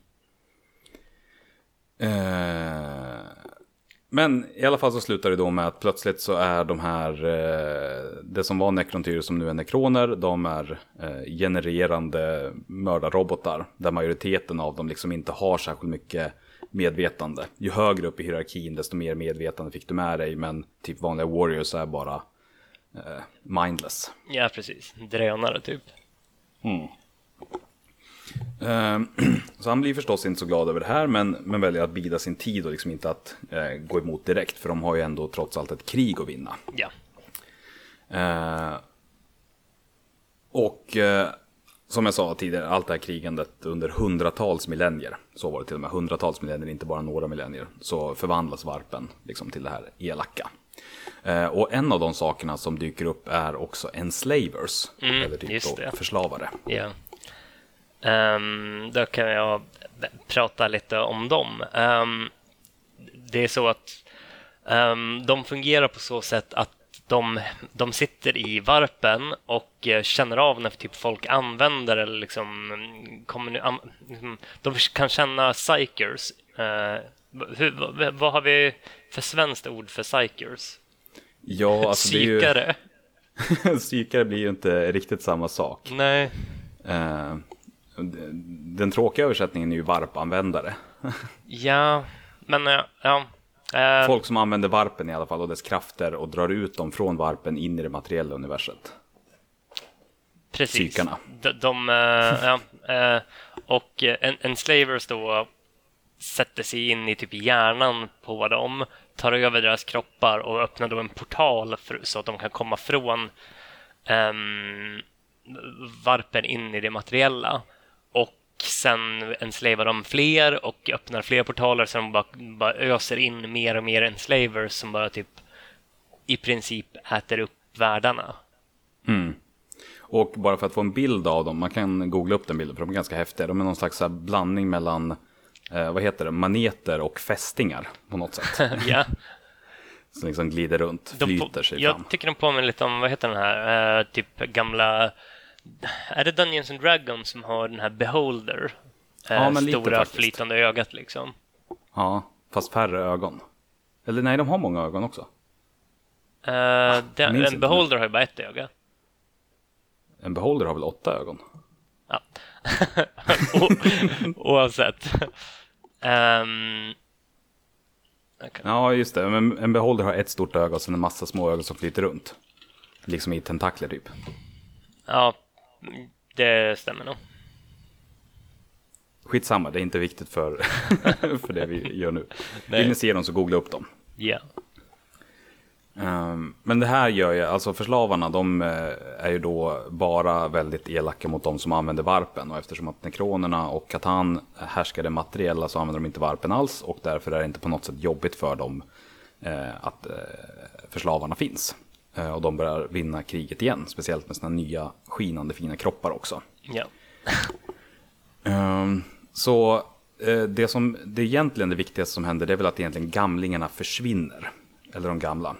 Eh, men i alla fall så slutar det då med att plötsligt så är de här, eh, det som var nekrontyr som nu är nekroner, de är eh, genererande mördarrobotar. Där majoriteten av dem liksom inte har särskilt mycket medvetande. Ju högre upp i hierarkin desto mer medvetande fick du med dig. Men typ vanliga warriors är bara eh, mindless. Ja, precis. Drönare typ. Eh, <clears throat> så han blir förstås inte så glad över det här, men, men väljer att bida sin tid och liksom inte att eh, gå emot direkt, för de har ju ändå trots allt ett krig att vinna. Ja. Eh, och eh, som jag sa tidigare, allt det här krigandet under hundratals millennier, så var det till och med, hundratals millennier, inte bara några millennier, så förvandlas varpen liksom till det här elaka. Eh, och en av de sakerna som dyker upp är också enslavers, Mm, eller typ förslavare. Ja. Ehm, då kan jag prata lite om dem. Ehm, det är så att ehm, de fungerar på så sätt att de, de sitter i varpen och eh, känner av när typ folk använder eller liksom, mm, am- liksom de kan känna psykers. Eh, hur, vad, vad har vi för svenskt ord för psykers? Ja, <laughs> alltså är ju, Psykare? <laughs> psykare blir ju inte riktigt samma sak. Nej. Eh, den tråkiga översättningen är ju varpanvändare. <laughs> Ja, men eh, ja. Eh, Folk som använder varpen i alla fall och dess krafter och drar ut dem från varpen in i det materiella universet. Precis. Psykarna. De, de, eh, ja, eh, och en, slavers då sätter sig in i typ hjärnan på dem, tar över deras kroppar och öppnar då en portal för, så att de kan komma från ehm, varpen in i det materiella. Och sen enslavar de fler och öppnar fler portaler så de bara, bara öser in mer och mer enslavers som bara typ i princip äter upp världarna. Och bara för att få en bild av dem, man kan googla upp den bilden för de är ganska häftiga. De är någon slags blandning mellan, eh, vad heter det, maneter och fästingar på något sätt. <laughs> ja. <laughs> Som liksom glider runt, flyter sig jag fram. tycker de påminner lite om, vad heter den här, eh, typ gamla... Är det Dungeons and Dragons som har den här Beholder? Eh, Ja, men lite stora faktiskt. flytande ögat liksom. Ja, fast färre ögon. Eller nej, de har många ögon också. Eh, det, minns en. Beholder har ju bara ett öga. En beholder har väl åtta ögon? Ja. <laughs> Oavsett. Ehm, okej. Ja, just det. Men en beholder har ett stort öga och sen en massa små ögon som flyter runt. Liksom i tentakler typ. ja, det stämmer nog. Skitsamma, det är inte viktigt för, <laughs> för det vi gör nu. Nej. Vill ni se dem så googla upp dem. Ja. Ehm, Men det här gör ju, alltså förslavarna, de eh, är ju då bara väldigt elaka mot de som använder varpen. Och eftersom att nekronerna och Katan det materiella så använder de inte varpen alls. Och därför är det inte på något sätt jobbigt för dem eh, att eh, förslavarna finns. Eh, och de börjar vinna kriget igen, speciellt med sina nya skinande fina kroppar också. Ja. Ehm, så eh, det som det egentligen det viktigaste som händer det är väl att egentligen gamlingarna försvinner. Eller de gamla.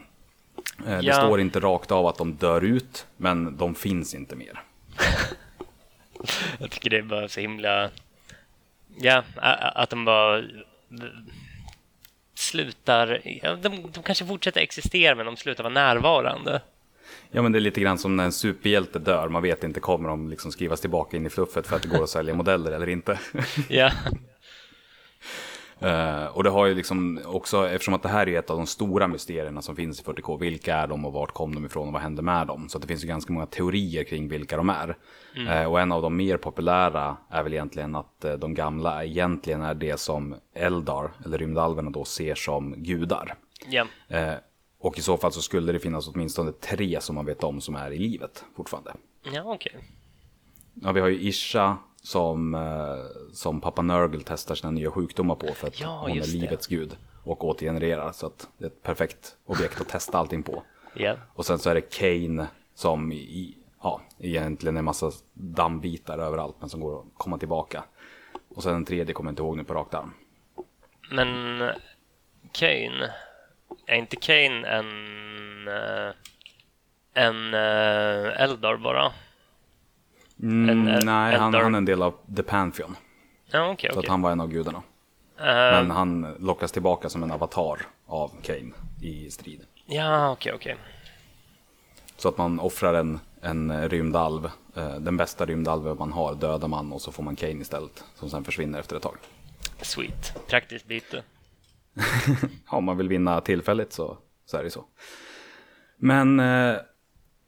Eh, Det Ja. står inte rakt av att de dör ut, men de finns inte mer. <laughs> Jag tycker det är bara så himla... Ja, att de bara slutar... Ja, de, de kanske fortsätter existera, men de slutar vara närvarande. Ja men det är lite grann som när en superhjälte dör, man vet inte kommer de liksom skrivas tillbaka in i fluffet för att det går att sälja modeller eller inte. Ja, <laughs> Eh, och det har ju liksom också, eftersom att det här är ett av de stora mysterierna som finns i 40K, vilka är de och vart kom de ifrån och vad hände med dem? Så det finns ju ganska många teorier kring vilka de är. Eh, och en av de mer populära är väl egentligen att eh, de gamla egentligen är det som Eldar, eller rymdalverna då, ser som gudar. Eh, och i så fall så skulle det finnas åtminstone tre som man vet om som är i livet fortfarande. ja okej. Ja, vi har ju Isha som, eh, som pappa Nurgle testar sina nya sjukdomar på för att Ja, hon är just det. livets gud och återgenererar. Så att det är ett perfekt objekt att testa allting på. Ja. Och sen så är det Kane som i, ja, egentligen är en massa dammbitar överallt men som går att komma tillbaka. Och sen den tredje kommer jag inte ihåg nu på rakt arm. Men eh, Kane, är inte Kane en, eh, en Eldar bara? Mm, En, nej, han, han är en del av The Pantheon. Ja, okej, Så att okej. han var en av gudarna. Eh, Men han lockas tillbaka som en avatar av Kane i strid. Ja, okej, okej. Så att man offrar en, en rymdalv, eh, den bästa rymdalven man har, dödar man och så får man Kane istället. Som sen försvinner efter ett tag. Sweet. Praktiskt byte. <laughs> Ja, om man vill vinna tillfälligt så, så är det så. Men eh,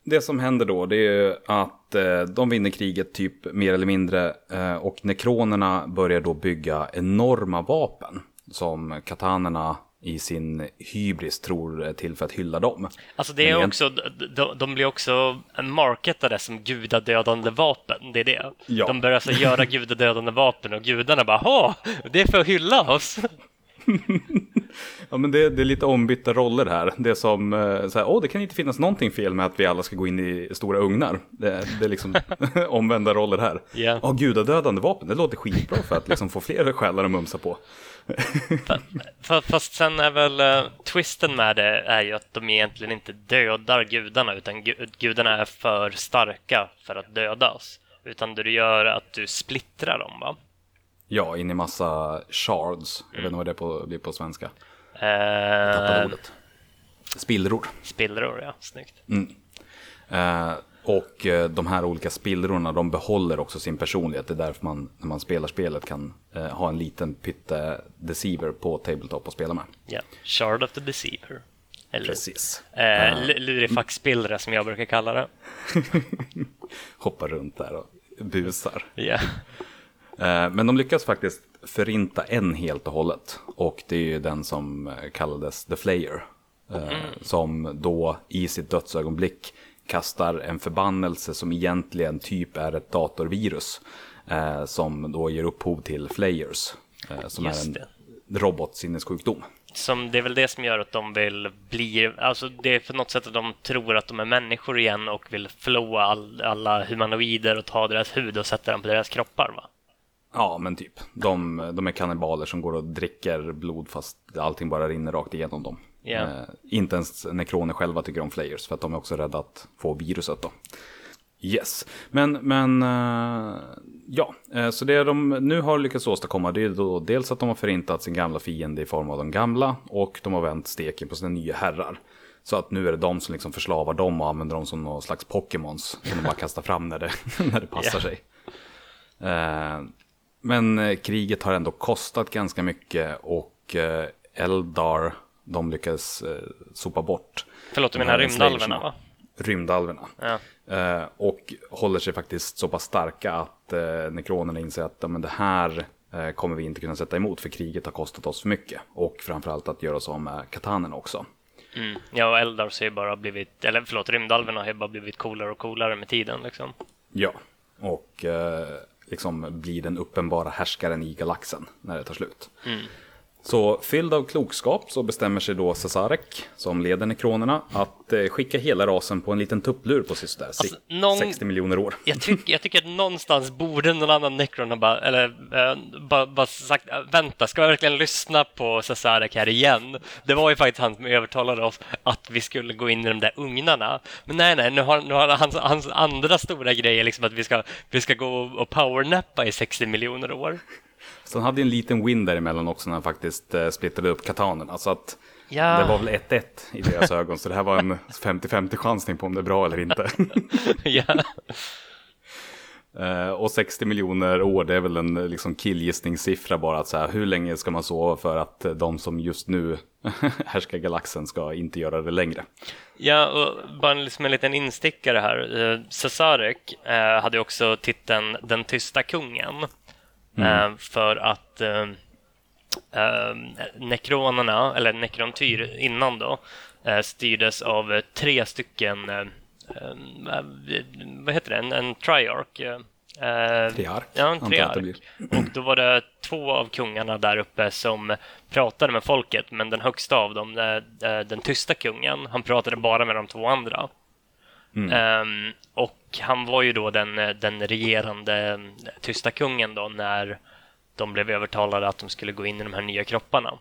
det som händer då det är att eh, de vinner kriget typ mer eller mindre eh, och nekronerna börjar då bygga enorma vapen som katanerna i sin hybris tror till för att hylla dem. Alltså det är Men också, de, de blir också marketade som gudadödande vapen. Det är det. Ja. De börjar alltså göra gudadödande vapen och gudarna bara ha, det är för att hylla oss. <laughs> Ja, men det, det är lite ombytta roller här. Det är som, eh, så här, åh, det kan inte finnas någonting fel med att vi alla ska gå in i stora ugnar. Det, det är liksom <laughs> omvända roller här. Ja. Ja, gudadödande vapen, det låter skitbra för att liksom få fler själar att mumsa på. <laughs> Fa- Fast sen är väl eh, twisten med det är ju att de egentligen inte dödar gudarna utan gu- gudarna är för starka för att dödas. Utan det du gör är att du splittrar dem va? Ja, in i massa shards. Jag vet inte vad det på, blir på svenska. Tappade Eh, ordet. Spillror. spillror, ja. Snyggt. Eh, och eh, de här olika spillrorna, de behåller också sin personlighet. Det är därför man, när man spelar spelet, kan eh, ha en liten pytte deceiver på tabletop och spela med. Ja. Shard of the Deceiver. Eller Precis. eh, l- lurifaxspillra som jag brukar kalla det. <laughs> Hoppar runt där och busar. Ja. Eh, Men de lyckas faktiskt förinta en helt och hållet. Och det är ju den som eh, kallades The Flayer. Eh, Som då i sitt dödsögonblick kastar en förbannelse som egentligen typ är ett datorvirus. Som då ger upphov till Flayers. Som Just är en det. robotsinnessjukdom. Som, det är väl det som gör att de vill bli, alltså det är på något sätt att de tror att de är människor igen och vill förlora all, alla humanoider och ta deras hud och sätta den på deras kroppar va? Ja, men typ. De, de är kannibaler som går och dricker blod fast allting bara rinner rakt igenom dem. Ja. Eh, inte ens nekroner själva tycker om flayers för att de är också rädda att få viruset då. Yes, men, men eh, ja, eh, så det de nu har lyckats åstadkomma det är då dels att de har förintat sin gamla fiende i form av de gamla och de har vänt steken på sina nya herrar. Så att nu är det de som liksom förslavar dem och använder dem som någon slags Pokémons som de bara kastar fram när det, <laughs> när det passar Ja. sig. Men eh, kriget har ändå kostat ganska mycket och eh, Eldar, de lyckas eh, sopa bort. Förlåt, du menar rymdalverna va? Rymdalverna. Ja. Och håller sig faktiskt så pass starka att nekronerna inser att men det här kommer vi inte kunna sätta emot för kriget har kostat oss för mycket. Och framförallt att göra oss av med katanen också. Mm. Ja, och Eldars har ju bara blivit, eller förlåt, rymdalverna har ju bara blivit coolare och coolare med tiden liksom. Ja, och eh, liksom blir den uppenbara härskaren i galaxen när det tar slut. Mm. Så fylld av klokskap så bestämmer sig då Cesarek, som leder nekronerna, att eh, skicka hela rasen på en liten tupplur på sådär Alltså, någon- 60 miljoner år. Jag, tyck, jag tycker att någonstans borde någon annan Necron ha bara, eller eh, bara, bara sagt äh, vänta, ska jag verkligen lyssna på Cesarek här igen? Det var ju faktiskt han som övertalade oss att vi skulle gå in i de där ugnarna. Men nej, nej, nu har, nu har hans, hans andra stora grej liksom att vi ska, vi ska gå och powernappa i 60 miljoner år. Han hade en liten win däremellan också när han faktiskt eh, splittrade upp katanerna. Så att Ja. det var väl 1-1 i deras <laughs> ögon. Så det här var en 50-50 chansning på om det är bra eller inte. <laughs> ja. <laughs> Eh, och 60 miljoner år, det är väl en liksom killgissningssiffra bara. Att så här, hur länge ska man sova för att eh, de som just nu härskar galaxen ska inte göra det längre? Ja, och bara liksom en liten instickare här. Eh, Cesarek hade också titeln Den tysta kungen. Eh, för att eh, eh, nekronerna, eller nekrontyr innan då, eh, styrdes av tre stycken, vad heter det, en, en triark. Triark, Ja, en triark. Och då var det två av kungarna där uppe som pratade med folket, men den högsta av dem, den tysta kungen, han pratade bara med de två andra. Ehm, och han var ju då den, eh, den regerande eh, tysta kungen då när de blev övertalade att de skulle gå in i de här nya kropparna.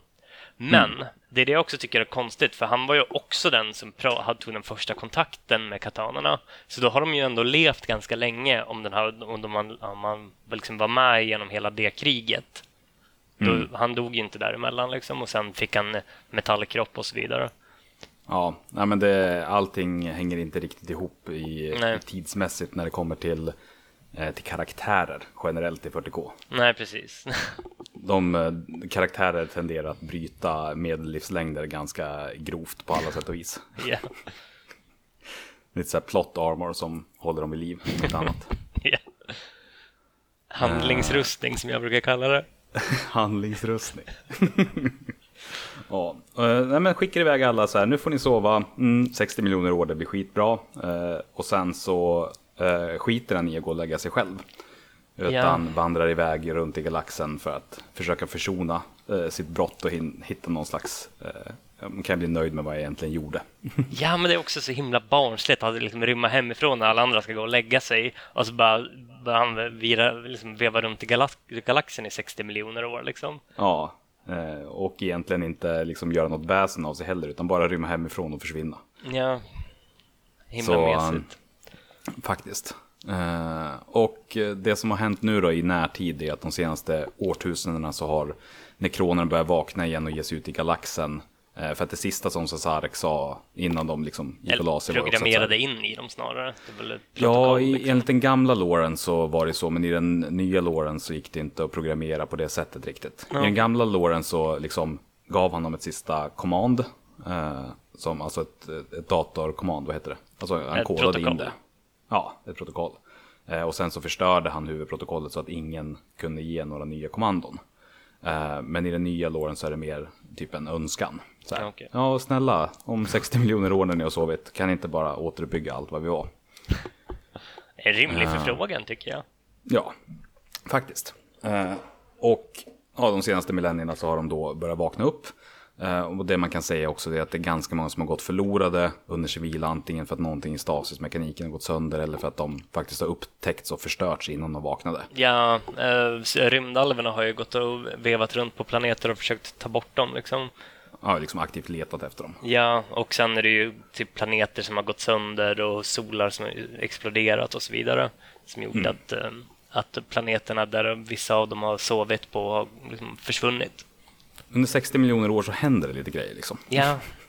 Men det är det jag också tycker är konstigt, för han var ju också den som tog den första kontakten med katanerna. Så då har de ju ändå levt ganska länge om, den här, om, de, om man liksom var med genom hela det kriget. Då, Han dog ju inte däremellan liksom, och sen fick han metallkropp och så vidare. Ja, nej, men det, allting hänger inte riktigt ihop i, Nej. i tidsmässigt när det kommer till, eh, till karaktärer generellt i 40K. Nej, precis. <laughs> De eh, karaktärer tenderar att bryta medellivslängder ganska grovt på alla sätt och vis. <laughs> ja. lite så här plot armor som håller dem vid liv, inte annat. <laughs> Ja. Handlingsrustning som jag brukar kalla det. Handlingsrustning. Ja, eh, nej, men skickar iväg alla så här, nu får ni sova, mm, 60 miljoner år, det blir skitbra. Eh, och sen så eh, skiter han i att gå och lägga sig själv. Utan Ja. vandrar iväg runt i galaxen för att försöka försona eh, sitt brott och hitta någon slags, eh, man kan bli nöjd med vad jag egentligen gjorde. <laughs> Ja, men det är också så himla barnsligt att liksom rymma hemifrån när alla andra ska gå och lägga sig och så bara, bara han vira, liksom veva runt i galax- galaxen i 60 miljoner år. Liksom. Ja, och egentligen inte liksom göra något väsen av sig heller, utan bara rymma hemifrån och försvinna. Ja, himla Så, mesigt. Faktiskt. Eh, och eh, det som har hänt nu då i närtid är att de senaste årtusendena så har nekronerna börjat vakna igen och ge sig ut i galaxen. Eh, för att det sista som Cesarek sa innan de liksom gick och la sig programmerade in i dem snarare. Ja, i, liksom. enligt den gamla låren så var det så, men i den nya låren så gick det inte att programmera på det sättet riktigt. I den gamla låren så liksom gav han dem ett sista command, eh, som alltså ett, ett datorkommand, vad heter det? Alltså han Ett kodade in det. Ja, ett protokoll. Eh, och sen så förstörde han huvudprotokollet så att ingen kunde ge några nya kommandon. Eh, men i den nya låren så är det mer typ en önskan. Ja, okej. Ja, snälla, om 60 miljoner år när ni har sovit, kan ni inte bara återuppbygga allt vad vi var? En rimlig förfrågan tycker jag. Ja, faktiskt. Eh, och ja, de senaste millennierna så har de då börjat vakna upp. Eh, och det man kan säga också är att det är ganska många som har gått förlorade under civila, antingen för att någonting i stasismekaniken har gått sönder eller för att de faktiskt har upptäckts och förstörts innan de vaknade. Ja, eh, rymdalverna har ju gått och vevat runt på planeter och försökt ta bort dem. Liksom. Ja, liksom aktivt letat efter dem. Ja, och sen är det ju typ planeter som har gått sönder och solar som har exploderat och så vidare. Som gjort att, eh, att planeterna där vissa av dem har sovit på har liksom försvunnit. Under 60 miljoner år så händer det lite grejer liksom. Ja, <laughs>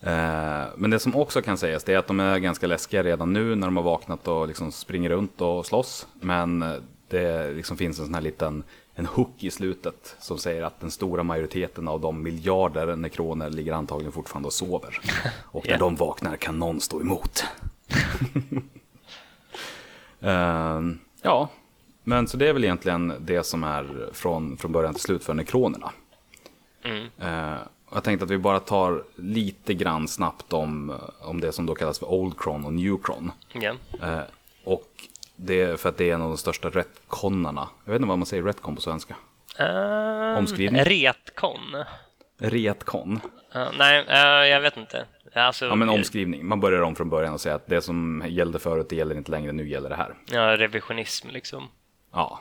Eh, men det som också kan sägas är att de är ganska läskiga redan nu när de har vaknat och liksom springer runt och slåss. Men eh, det liksom finns en sån här liten en hook i slutet som säger att den stora majoriteten av de miljarder nekroner ligger antagligen fortfarande och sover. Och när Ja. de vaknar kan någon stå emot. <laughs> Eh, ja, men så det är väl egentligen det som är från, från början till slut för nekronerna. mm. Eh, jag tänkte att vi bara tar lite grann snabbt om, om det som då kallas för Old Cron och New Cron. ja. Eh, och det är för att det är en av de största retconarna. Jag vet inte vad man säger retcon på svenska. Um, Omskrivning? Retkon? Retcon. Uh, nej, eh, jag vet inte. Alltså, Ja men omskrivning. Man börjar om från början och säger att det som gällde förut det gäller inte längre, nu gäller det här. Ja, revisionism liksom. Ja.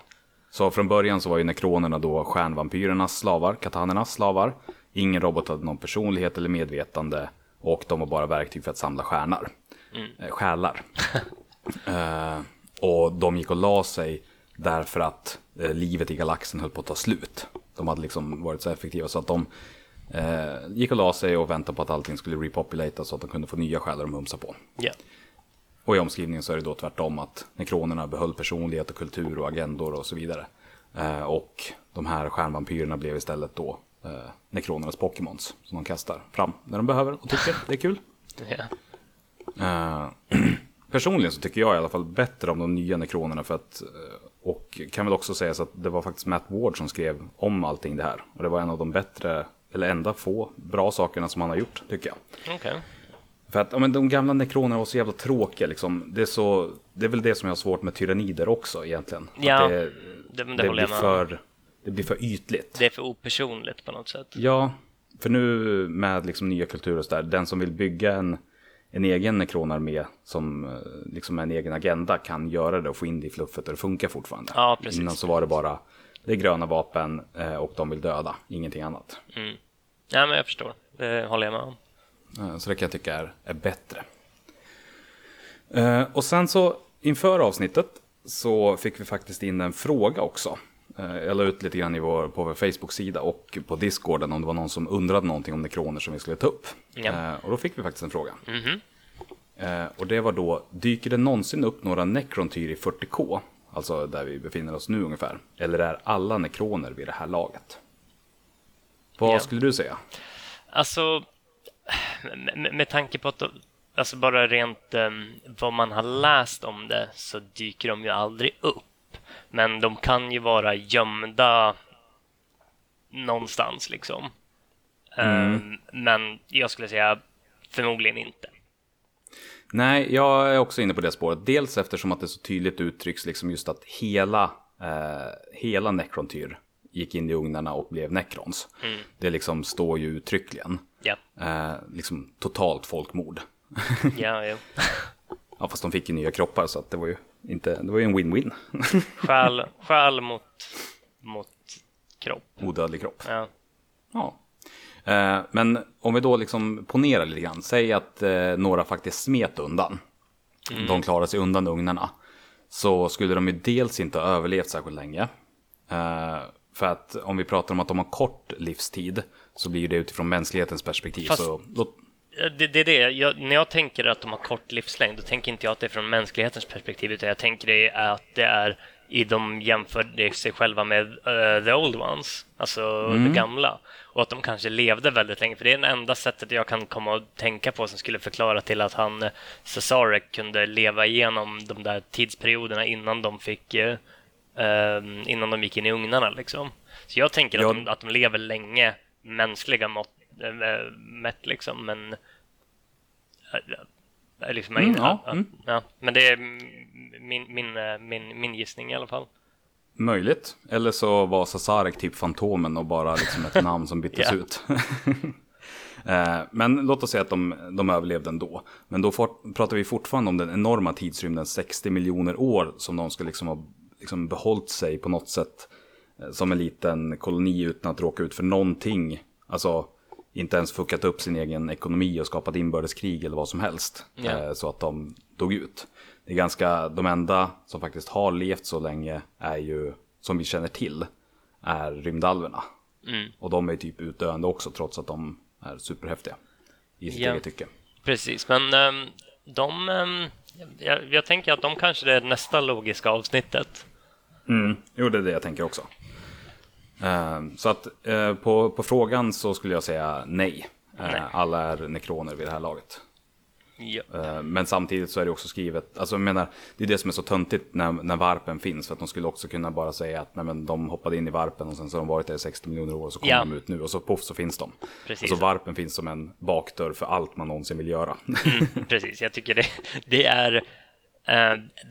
Så från början så var ju nekronerna då stjärnvampyrernas slavar, katanernas slavar. Ingen robot hade någon personlighet eller medvetande och de var bara verktyg för att samla stjärnor. Eh, Själar. <laughs> eh, och de gick och la sig därför att eh, livet i galaxen höll på att ta slut. De hade liksom varit så effektiva så att de eh, gick och la sig och väntade på att allting skulle repopulata så att de kunde få nya själar att mumsa på. Ja. Och i omskrivningen så är det då tvärtom att nekronerna behöll personlighet och kultur och agendor och så vidare. Eh, och de här stjärnvampyrerna blev istället då eh, nekronernas Pokémons som de kastar fram när de behöver och tycker det är kul. ja. <clears throat> Personligen så tycker jag i alla fall bättre om de nya nekronerna för att eh, och kan väl också sägas att det var faktiskt Matt Ward som skrev om allting det här. Och det var en av de bättre, eller enda få bra sakerna som han har gjort tycker jag. Okej. För att ja, men de gamla nekronerna var så jävla tråkiga liksom. Det är, så, det är väl det som jag har svårt med tyrannider också egentligen. Ja, att det, det, det, det, blir för, det blir för ytligt. Det är för opersonligt på något sätt. Ja, för nu med liksom nya kulturer och så där, den som vill bygga en, en egen nekronarmé som eh, liksom en egen agenda kan göra det och få in det i fluffet och det funkar fortfarande. Ja, precis. Innan så var det bara, det är gröna vapen eh, och de vill döda, ingenting annat. Ja, men jag förstår. Det håller jag med om. Eh, Så det kan jag tycka är, är bättre. Eh, Och sen så inför avsnittet så fick vi faktiskt in en fråga också. Eh, Jag la ut lite grann i vår, på vår Facebook-sida och på Discorden om det var någon som undrade någonting om nekroner som vi skulle ta upp. Ja. Eh, Och då fick vi faktiskt en fråga. Mhm. Eh, Och det var då, dyker det någonsin upp några nekrontyr i 40K? Alltså där vi befinner oss nu ungefär. Eller är alla nekroner vid det här laget? Vad Ja. skulle du säga? Alltså, med, med- med tanke på att de, alltså bara rent um, vad man har läst om det så dyker de ju aldrig upp. Men de kan ju vara gömda någonstans liksom. Mm. Um, men jag skulle säga förmodligen inte. Nej, jag är också inne på det spåret. Dels eftersom att det så tydligt uttrycks liksom just att hela, eh, hela Necrontyr gick in i ugnarna och blev Necrons. Mm. Det liksom står ju uttryckligen. Ja. Eh, liksom totalt folkmord. ja, ja. <laughs> ja, fast de fick ju nya kroppar så att det var ju inte, det var ju en win-win. <laughs> själ, själ mot, mot kropp. Odödlig kropp. Ja. Ja. Eh, men om vi då liksom ponerar lite grann, säg att eh, några faktiskt smet undan. Mm. De klarade sig undan ugnarna. Så skulle de ju dels inte ha överlevt särskilt länge. Eh, för att om vi pratar om att de har kort livstid så blir det utifrån mänsklighetens perspektiv. Fast, så, det, det är det, jag, när jag tänker att de har kort livslängd, då tänker inte jag att det är från mänsklighetens perspektiv, utan jag tänker det att det är i de jämför sig själva med uh, the old ones, alltså mm. det gamla. Och att de kanske levde väldigt länge, för det är det enda sättet jag kan komma att tänka på som skulle förklara till att han, uh, Cesarek, kunde leva igenom de där tidsperioderna innan de fick uh, innan de gick in i ugnarna liksom. Så jag tänker ja. att, de, att de lever länge, mänskliga mått, mätt liksom, men liksom, mm, ja, ja, mm. ja, men det är min, min, min, min gissning i alla fall. Möjligt. Eller så var Sasarek typ Fantomen och bara liksom ett namn som byttes <laughs> ut. <laughs> Eh, men låt oss säga att de, de överlevde ändå. Men då for, pratar vi fortfarande om den enorma tidsrymden 60 miljoner år som de ska liksom ha liksom behållit sig på något sätt eh, som en liten koloni utan att råka ut för någonting. Alltså inte ens fuckat upp sin egen ekonomi och skapat inbördeskrig eller vad som helst. Yeah. Så att de dog ut det är ganska, de enda som faktiskt har levt så länge är ju, som vi känner till, är rymdalverna. Mm. Och de är typ utdöende också trots att de är superhäftiga i sitt ja, eget tycke. Precis, men um, de, um, jag, jag, tänker att de kanske är nästa logiska avsnittet. Mm, jo, det är det jag tänker också. Uh, så att uh, på, på frågan så skulle jag säga nej. Uh, nej. Alla är nekroner vid det här laget. Eh, men samtidigt så är det också skrivet, alltså jag menar, det är det som är så töntigt när, när varpen finns. För att de skulle också kunna bara säga att nej, men de hoppade in i varpen och sen så har de varit där i 60 miljoner år och så kommer ja. de ut nu och så poff så finns de. Precis. Och så varpen finns som en bakdörr för allt man någonsin vill göra. Mm, precis, jag tycker det, det är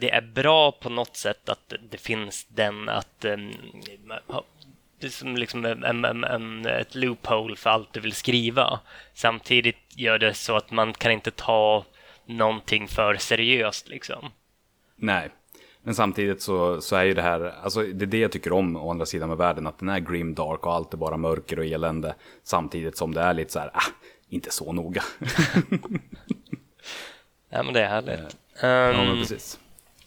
det är bra på något sätt att det finns den att som liksom en, en, en, ett loophole för allt du vill skriva. Samtidigt gör det så att man kan inte ta någonting för seriöst liksom. Nej, men samtidigt så, så är ju det här, alltså det är det jag tycker om å andra sidan med världen, att den är grim dark och allt är bara mörker och elände. Samtidigt som det är lite så här, ah, inte så noga. <laughs> ja men det är härligt. Um... Ja men ehm, precis.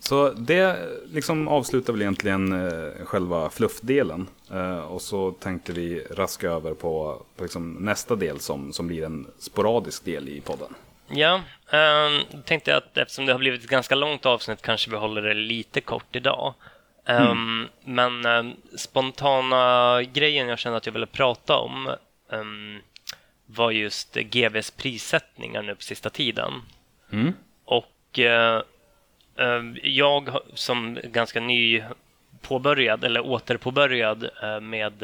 Så det liksom avslutar väl egentligen eh, själva fluffdelen. Eh, och så tänkte vi raska över på, på liksom nästa del som, som blir en sporadisk del i podden. Ja, eh, tänkte jag att eftersom det har blivit ett ganska långt avsnitt kanske vi håller det lite kort idag. Mm. Um, men um, spontana grejen jag kände att jag ville prata om um, var just GVs prissättningar nu på sista tiden. Mm. Och uh, jag som ganska ny påbörjad eller återpåbörjad eh, med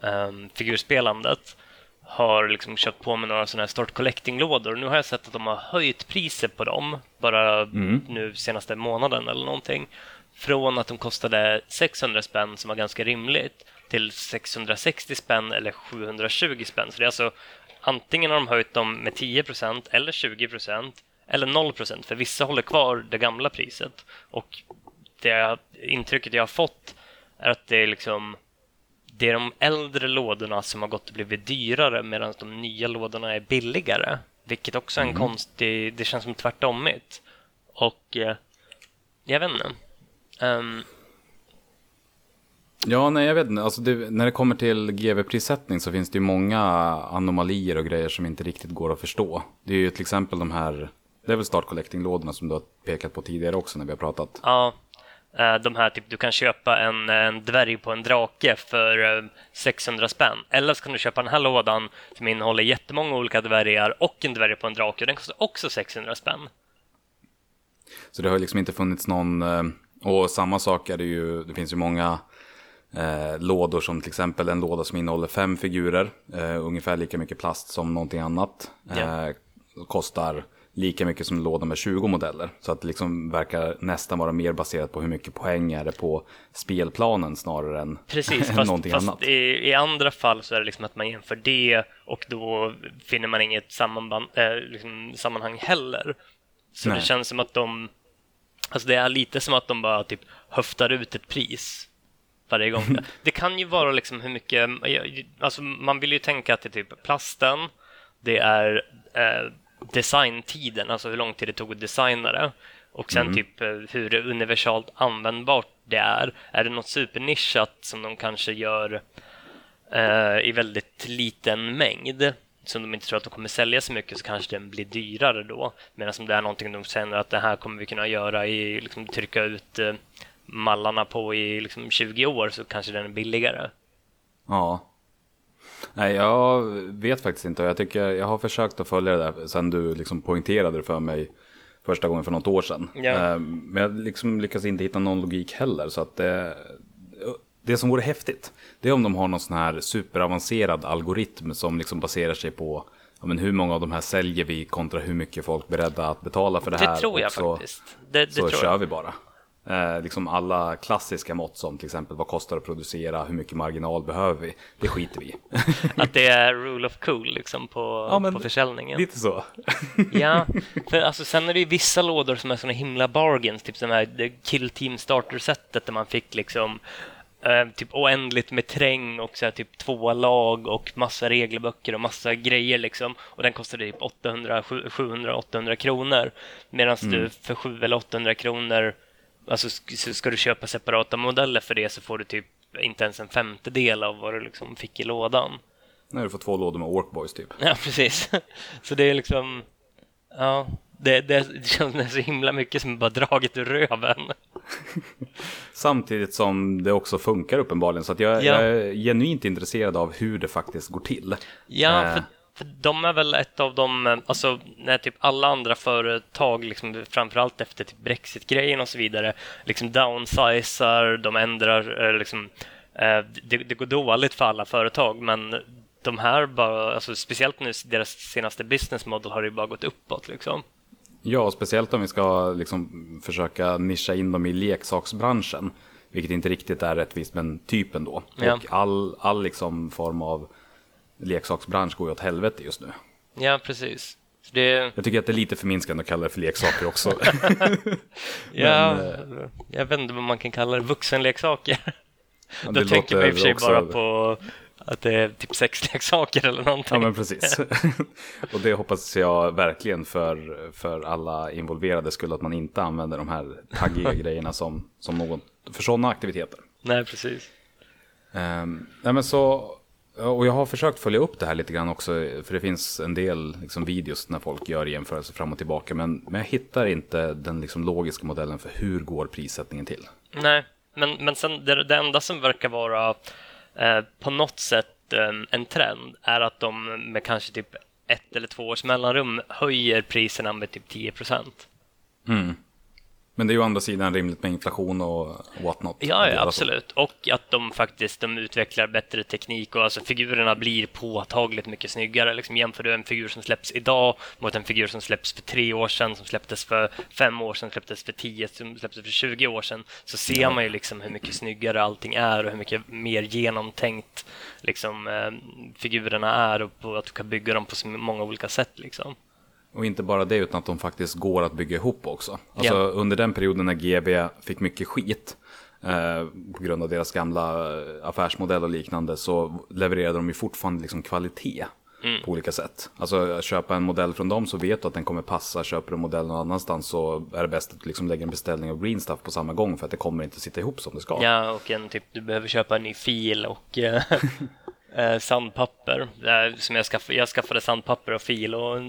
um, figurspelandet har liksom köpt på mig några sådana här start collecting-lådor. Nu har jag sett att de har höjt priset på dem bara mm. nu senaste månaden eller någonting. Från att de kostade 600 spänn som var ganska rimligt till 660 spänn eller 720 spänn. Så det är alltså antingen har de höjt dem med 10% eller 20 eller 0% för vissa håller kvar det gamla priset. Och det intrycket jag har fått är att det är liksom det är de äldre lådorna som har gått och blivit dyrare medan de nya lådorna är billigare. Vilket också är en mm. konstig, det känns som tvärtomigt. Och eh, jag vet inte. Um, Ja, nej jag vet inte. Alltså det, när det kommer till GV-prissättning så finns det ju många anomalier och grejer som inte riktigt går att förstå. Det är ju till exempel de här det är väl Start Collecting-lådorna som du har pekat på tidigare också när vi har pratat. Ja, Eh, de här, typ, du kan köpa en, en dvärg på en drake för eh, 600 spänn. Eller så kan du köpa den här lådan som innehåller jättemånga olika dvärgar och en dvärg på en drake. Och den kostar också 600 spänn. Så det har liksom inte funnits någon, eh, och samma sak är det ju, det finns ju många eh, lådor som till exempel en låda som innehåller fem figurer, eh, ungefär lika mycket plast som någonting annat. Eh, kostar lika mycket som en låda med 20 modeller. Så att det liksom verkar nästan vara mer baserat på hur mycket poäng är det på spelplanen snarare än Precis, <laughs> fast, någonting fast annat. i, i andra fall så är det liksom att man jämför det och då finner man inget sammanband, eh, liksom, sammanhang heller. Så Nej. det känns som att de, alltså det är lite som att de bara typ höftar ut ett pris varje gång. det, <laughs> det kan ju vara liksom hur mycket, alltså man vill ju tänka att det är typ plasten, det är eh, designtiden, alltså hur lång tid det tog att designa det. Och sen typ eh, hur universalt användbart det är. Är det något supernischat som de kanske gör eh, i väldigt liten mängd som de inte tror att de kommer sälja så mycket så kanske den blir dyrare då. Medan om det är någonting de känner att det här kommer vi kunna göra i, liksom trycka ut eh, mallarna på i liksom 20 år så kanske den är billigare. Ja. Nej, jag vet faktiskt inte. Jag, tycker, jag har försökt att följa det där sen du liksom poängterade det för mig första gången för något år sedan. Ja. Eh, Men jag liksom lyckas inte hitta någon logik heller. Så att det, det som vore häftigt, det är om de har någon sån här superavancerad algoritm som liksom baserar sig på ja, men hur många av de här säljer vi kontra hur mycket folk är beredda att betala för det, Det här. tror jag så, faktiskt. Det, det så tror kör jag. vi bara. Eh, liksom alla klassiska mått som till exempel vad kostar att producera, hur mycket marginal behöver vi, det skiter vi. <laughs> Att det är rule of cool liksom på, Ja, på försäljningen. Lite så. <laughs> Ja, <laughs> för alltså, sen är det ju vissa lådor som är såna himla bargains, typ som här Kill Team Starter-setet där man fick liksom eh, typ oändligt med träng och så här, typ två lag och massa regelböcker och massa grejer liksom. Och den kostade typ 800, 700-800 kronor. Medan du för 700 eller 800 kronor, alltså sk- så ska du köpa separata modeller för det så får du typ inte ens en femtedel av vad du liksom fick i lådan. När du får två lådor med Orkboys typ. Ja, precis. <laughs> Så det är liksom... Ja, det, det, det känns så himla mycket som bara dragit ur röven. <laughs> Samtidigt som det också funkar uppenbarligen. Så att jag, Ja. jag är genuint intresserad av hur det faktiskt går till. Ja, Eh. för de är väl ett av de... eh, Alltså, när typ alla andra företag, liksom, framförallt efter typ Brexit-grejen och så vidare, liksom downsizar, de ändrar... eh, Liksom, eh, det, det går dåligt för alla företag, men de här bara... Alltså, speciellt nu, deras senaste business model har ju bara gått uppåt. Liksom. Ja, och speciellt om vi ska liksom försöka nischa in dem i leksaksbranschen. Vilket inte riktigt är rättvist, men typ ändå. Ja. Och all, all liksom form av leksaksbransch går ju åt helvete just nu. Ja, precis. Det, Jag tycker att det är lite förminskande att kalla det för leksaker också. <laughs> Ja, Men, jag vet inte vad man kan kalla det, vuxenleksaker. Ja, Då tänker man i och för sig bara på att det är typ sexleksaker eller någonting. Ja men precis. <laughs> och det hoppas jag verkligen för, för alla involverade skulle att man inte använder de här taggiga <laughs> grejerna som, som någon, för sådana aktiviteter. Nej, precis. Um, nej men så, och jag har försökt följa upp det här lite grann också, för det finns en del liksom, videos när folk gör jämförelser fram och tillbaka, men, men jag hittar inte den liksom, logiska modellen för hur går prissättningen till. Nej, men, men sen det, det enda som verkar vara eh, på något sätt eh, en trend är att de med kanske typ ett eller två års mellanrum höjer priserna med typ 10 procent. Men det är ju å andra sidan rimligt med inflation och what not. Ja, ja, så. absolut. Och att de faktiskt de utvecklar bättre teknik och alltså figurerna blir påtagligt mycket snyggare. Liksom jämför du en figur som släpps idag mot en figur som släpps för tre år sedan, som släpptes för fem år sedan, släpptes för tio, som släpptes för 20 år sedan, så ser man ju liksom hur mycket snyggare allting är och hur mycket mer genomtänkt liksom, eh, figurerna är och att du kan bygga dem på så många olika sätt. Liksom. Och inte bara det, utan att de faktiskt går att bygga ihop också. Alltså Ja. under den perioden när GB fick mycket skit, eh, på grund av deras gamla eh, affärsmodell och liknande, så levererade de ju fortfarande liksom kvalitet Mm. på olika sätt. Alltså köpa en modell från dem så vet du att den kommer passa, köper du en modell någon annanstans så är det bäst att liksom lägga en beställning av green stuff på samma gång för att det kommer inte sitta ihop som det ska. Ja, och en typ, du behöver köpa en ny fil och <laughs> eh, sandpapper. Som jag, skaffade, jag skaffade sandpapper och fil och eh,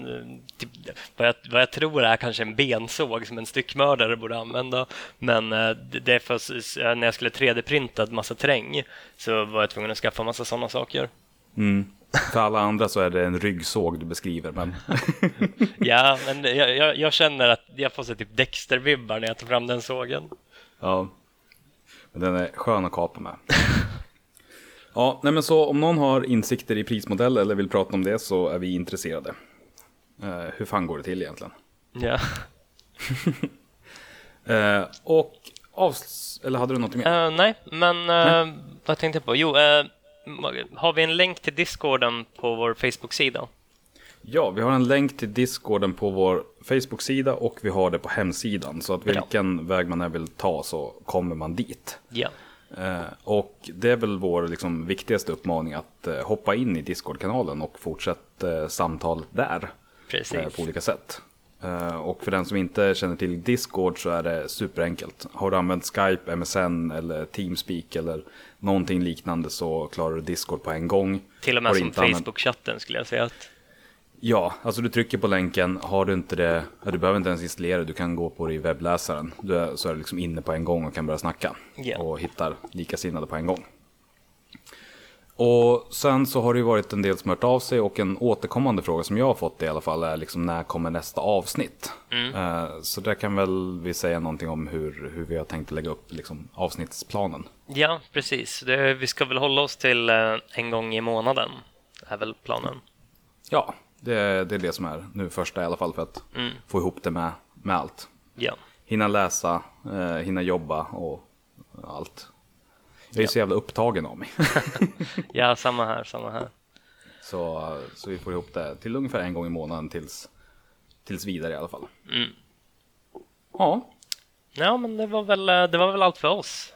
typ vad, jag, vad jag tror är kanske en bensåg som en styckmördare borde använda. Men eh, det är för när jag skulle 3D-printa massa terräng så var jag tvungen att skaffa massa sådana saker. Mm. För alla andra så är det en ryggsåg du beskriver. Men... <laughs> ja, men jag, jag, jag, känner att jag får så typ Dexter-vibbar när jag tar fram den sågen. Ja, men den är skön att kapa med. <laughs> Ja, nej men så om någon har insikter i prismodell eller vill prata om det så är vi intresserade. Uh, hur fan går det till egentligen? Ja. uh, <laughs> och avs eller hade du något mer? Uh, nej, men nej. vad tänkte jag på? Jo, har vi en länk till discorden på vår Facebook-sida? Ja, vi har en länk till discorden på vår Facebook-sida och vi har det på hemsidan. Så att vilken ja. väg man än vill ta så kommer man dit. Ja. Eh, och det är väl vår liksom, viktigaste uppmaning att eh, hoppa in i Discord-kanalen och fortsätta eh, samtalet där. Precis. På olika sätt. Och för den som inte känner till Discord så är det superenkelt. Har du använt Skype, MSN eller Teamspeak eller någonting liknande så klarar du Discord på en gång. Till och med som Facebook-chatten skulle jag säga. Att... Ja, alltså du trycker på länken, har du inte det, du behöver inte ens installera du kan gå på det i webbläsaren. Du är, så är du liksom inne på en gång och kan börja snacka. Yeah. Och hittar likasinnade på en gång. Och sen så har det ju varit en del som hört av sig och en återkommande fråga som jag har fått i alla fall är liksom när kommer nästa avsnitt? Mm. Uh, så där kan väl vi säga någonting om hur, hur vi har tänkt lägga upp liksom, avsnittsplanen. Ja, precis. Det, vi ska väl hålla oss till uh, en gång i månaden, är väl planen. Ja, det, det är det som är nu första i alla fall för att mm. få ihop det med, med allt. Ja. Hinna läsa, eh, hinna jobba och allt. Jag är ja. så jävla upptagen av mig. <laughs> ja, samma här, samma här. Så, så vi får ihop det till ungefär en gång i månaden tills, tills vidare i alla fall. Mm. Ja. Ja, men det var, väl, det var väl allt för oss.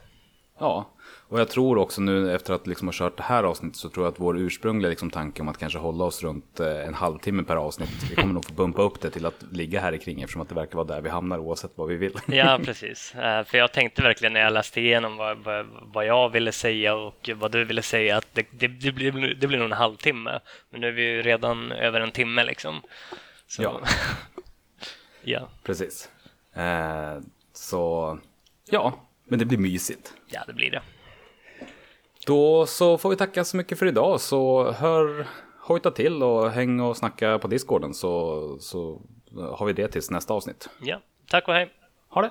Ja, och jag tror också nu efter att liksom ha kört det här avsnittet så tror jag att vår ursprungliga liksom tanke om att kanske hålla oss runt eh, en halvtimme per avsnitt. Vi kommer nog få bumpa upp det till att ligga här kring eftersom att det verkar vara där vi hamnar oavsett vad vi vill. <laughs> Ja, precis. Eh, för jag tänkte verkligen när jag läste igenom vad, vad, vad jag ville säga och vad du ville säga att det, det, det, blir, det blir nog en halvtimme. Men nu är vi ju redan över en timme liksom. Så... Ja. <laughs> ja, precis. Eh, så ja, men det blir mysigt. Ja, det blir det. Då så får vi tacka så mycket för idag. Så hör, hojta till och häng och snacka på discorden så, så har vi det tills nästa avsnitt. Ja, tack och hej. Ha det.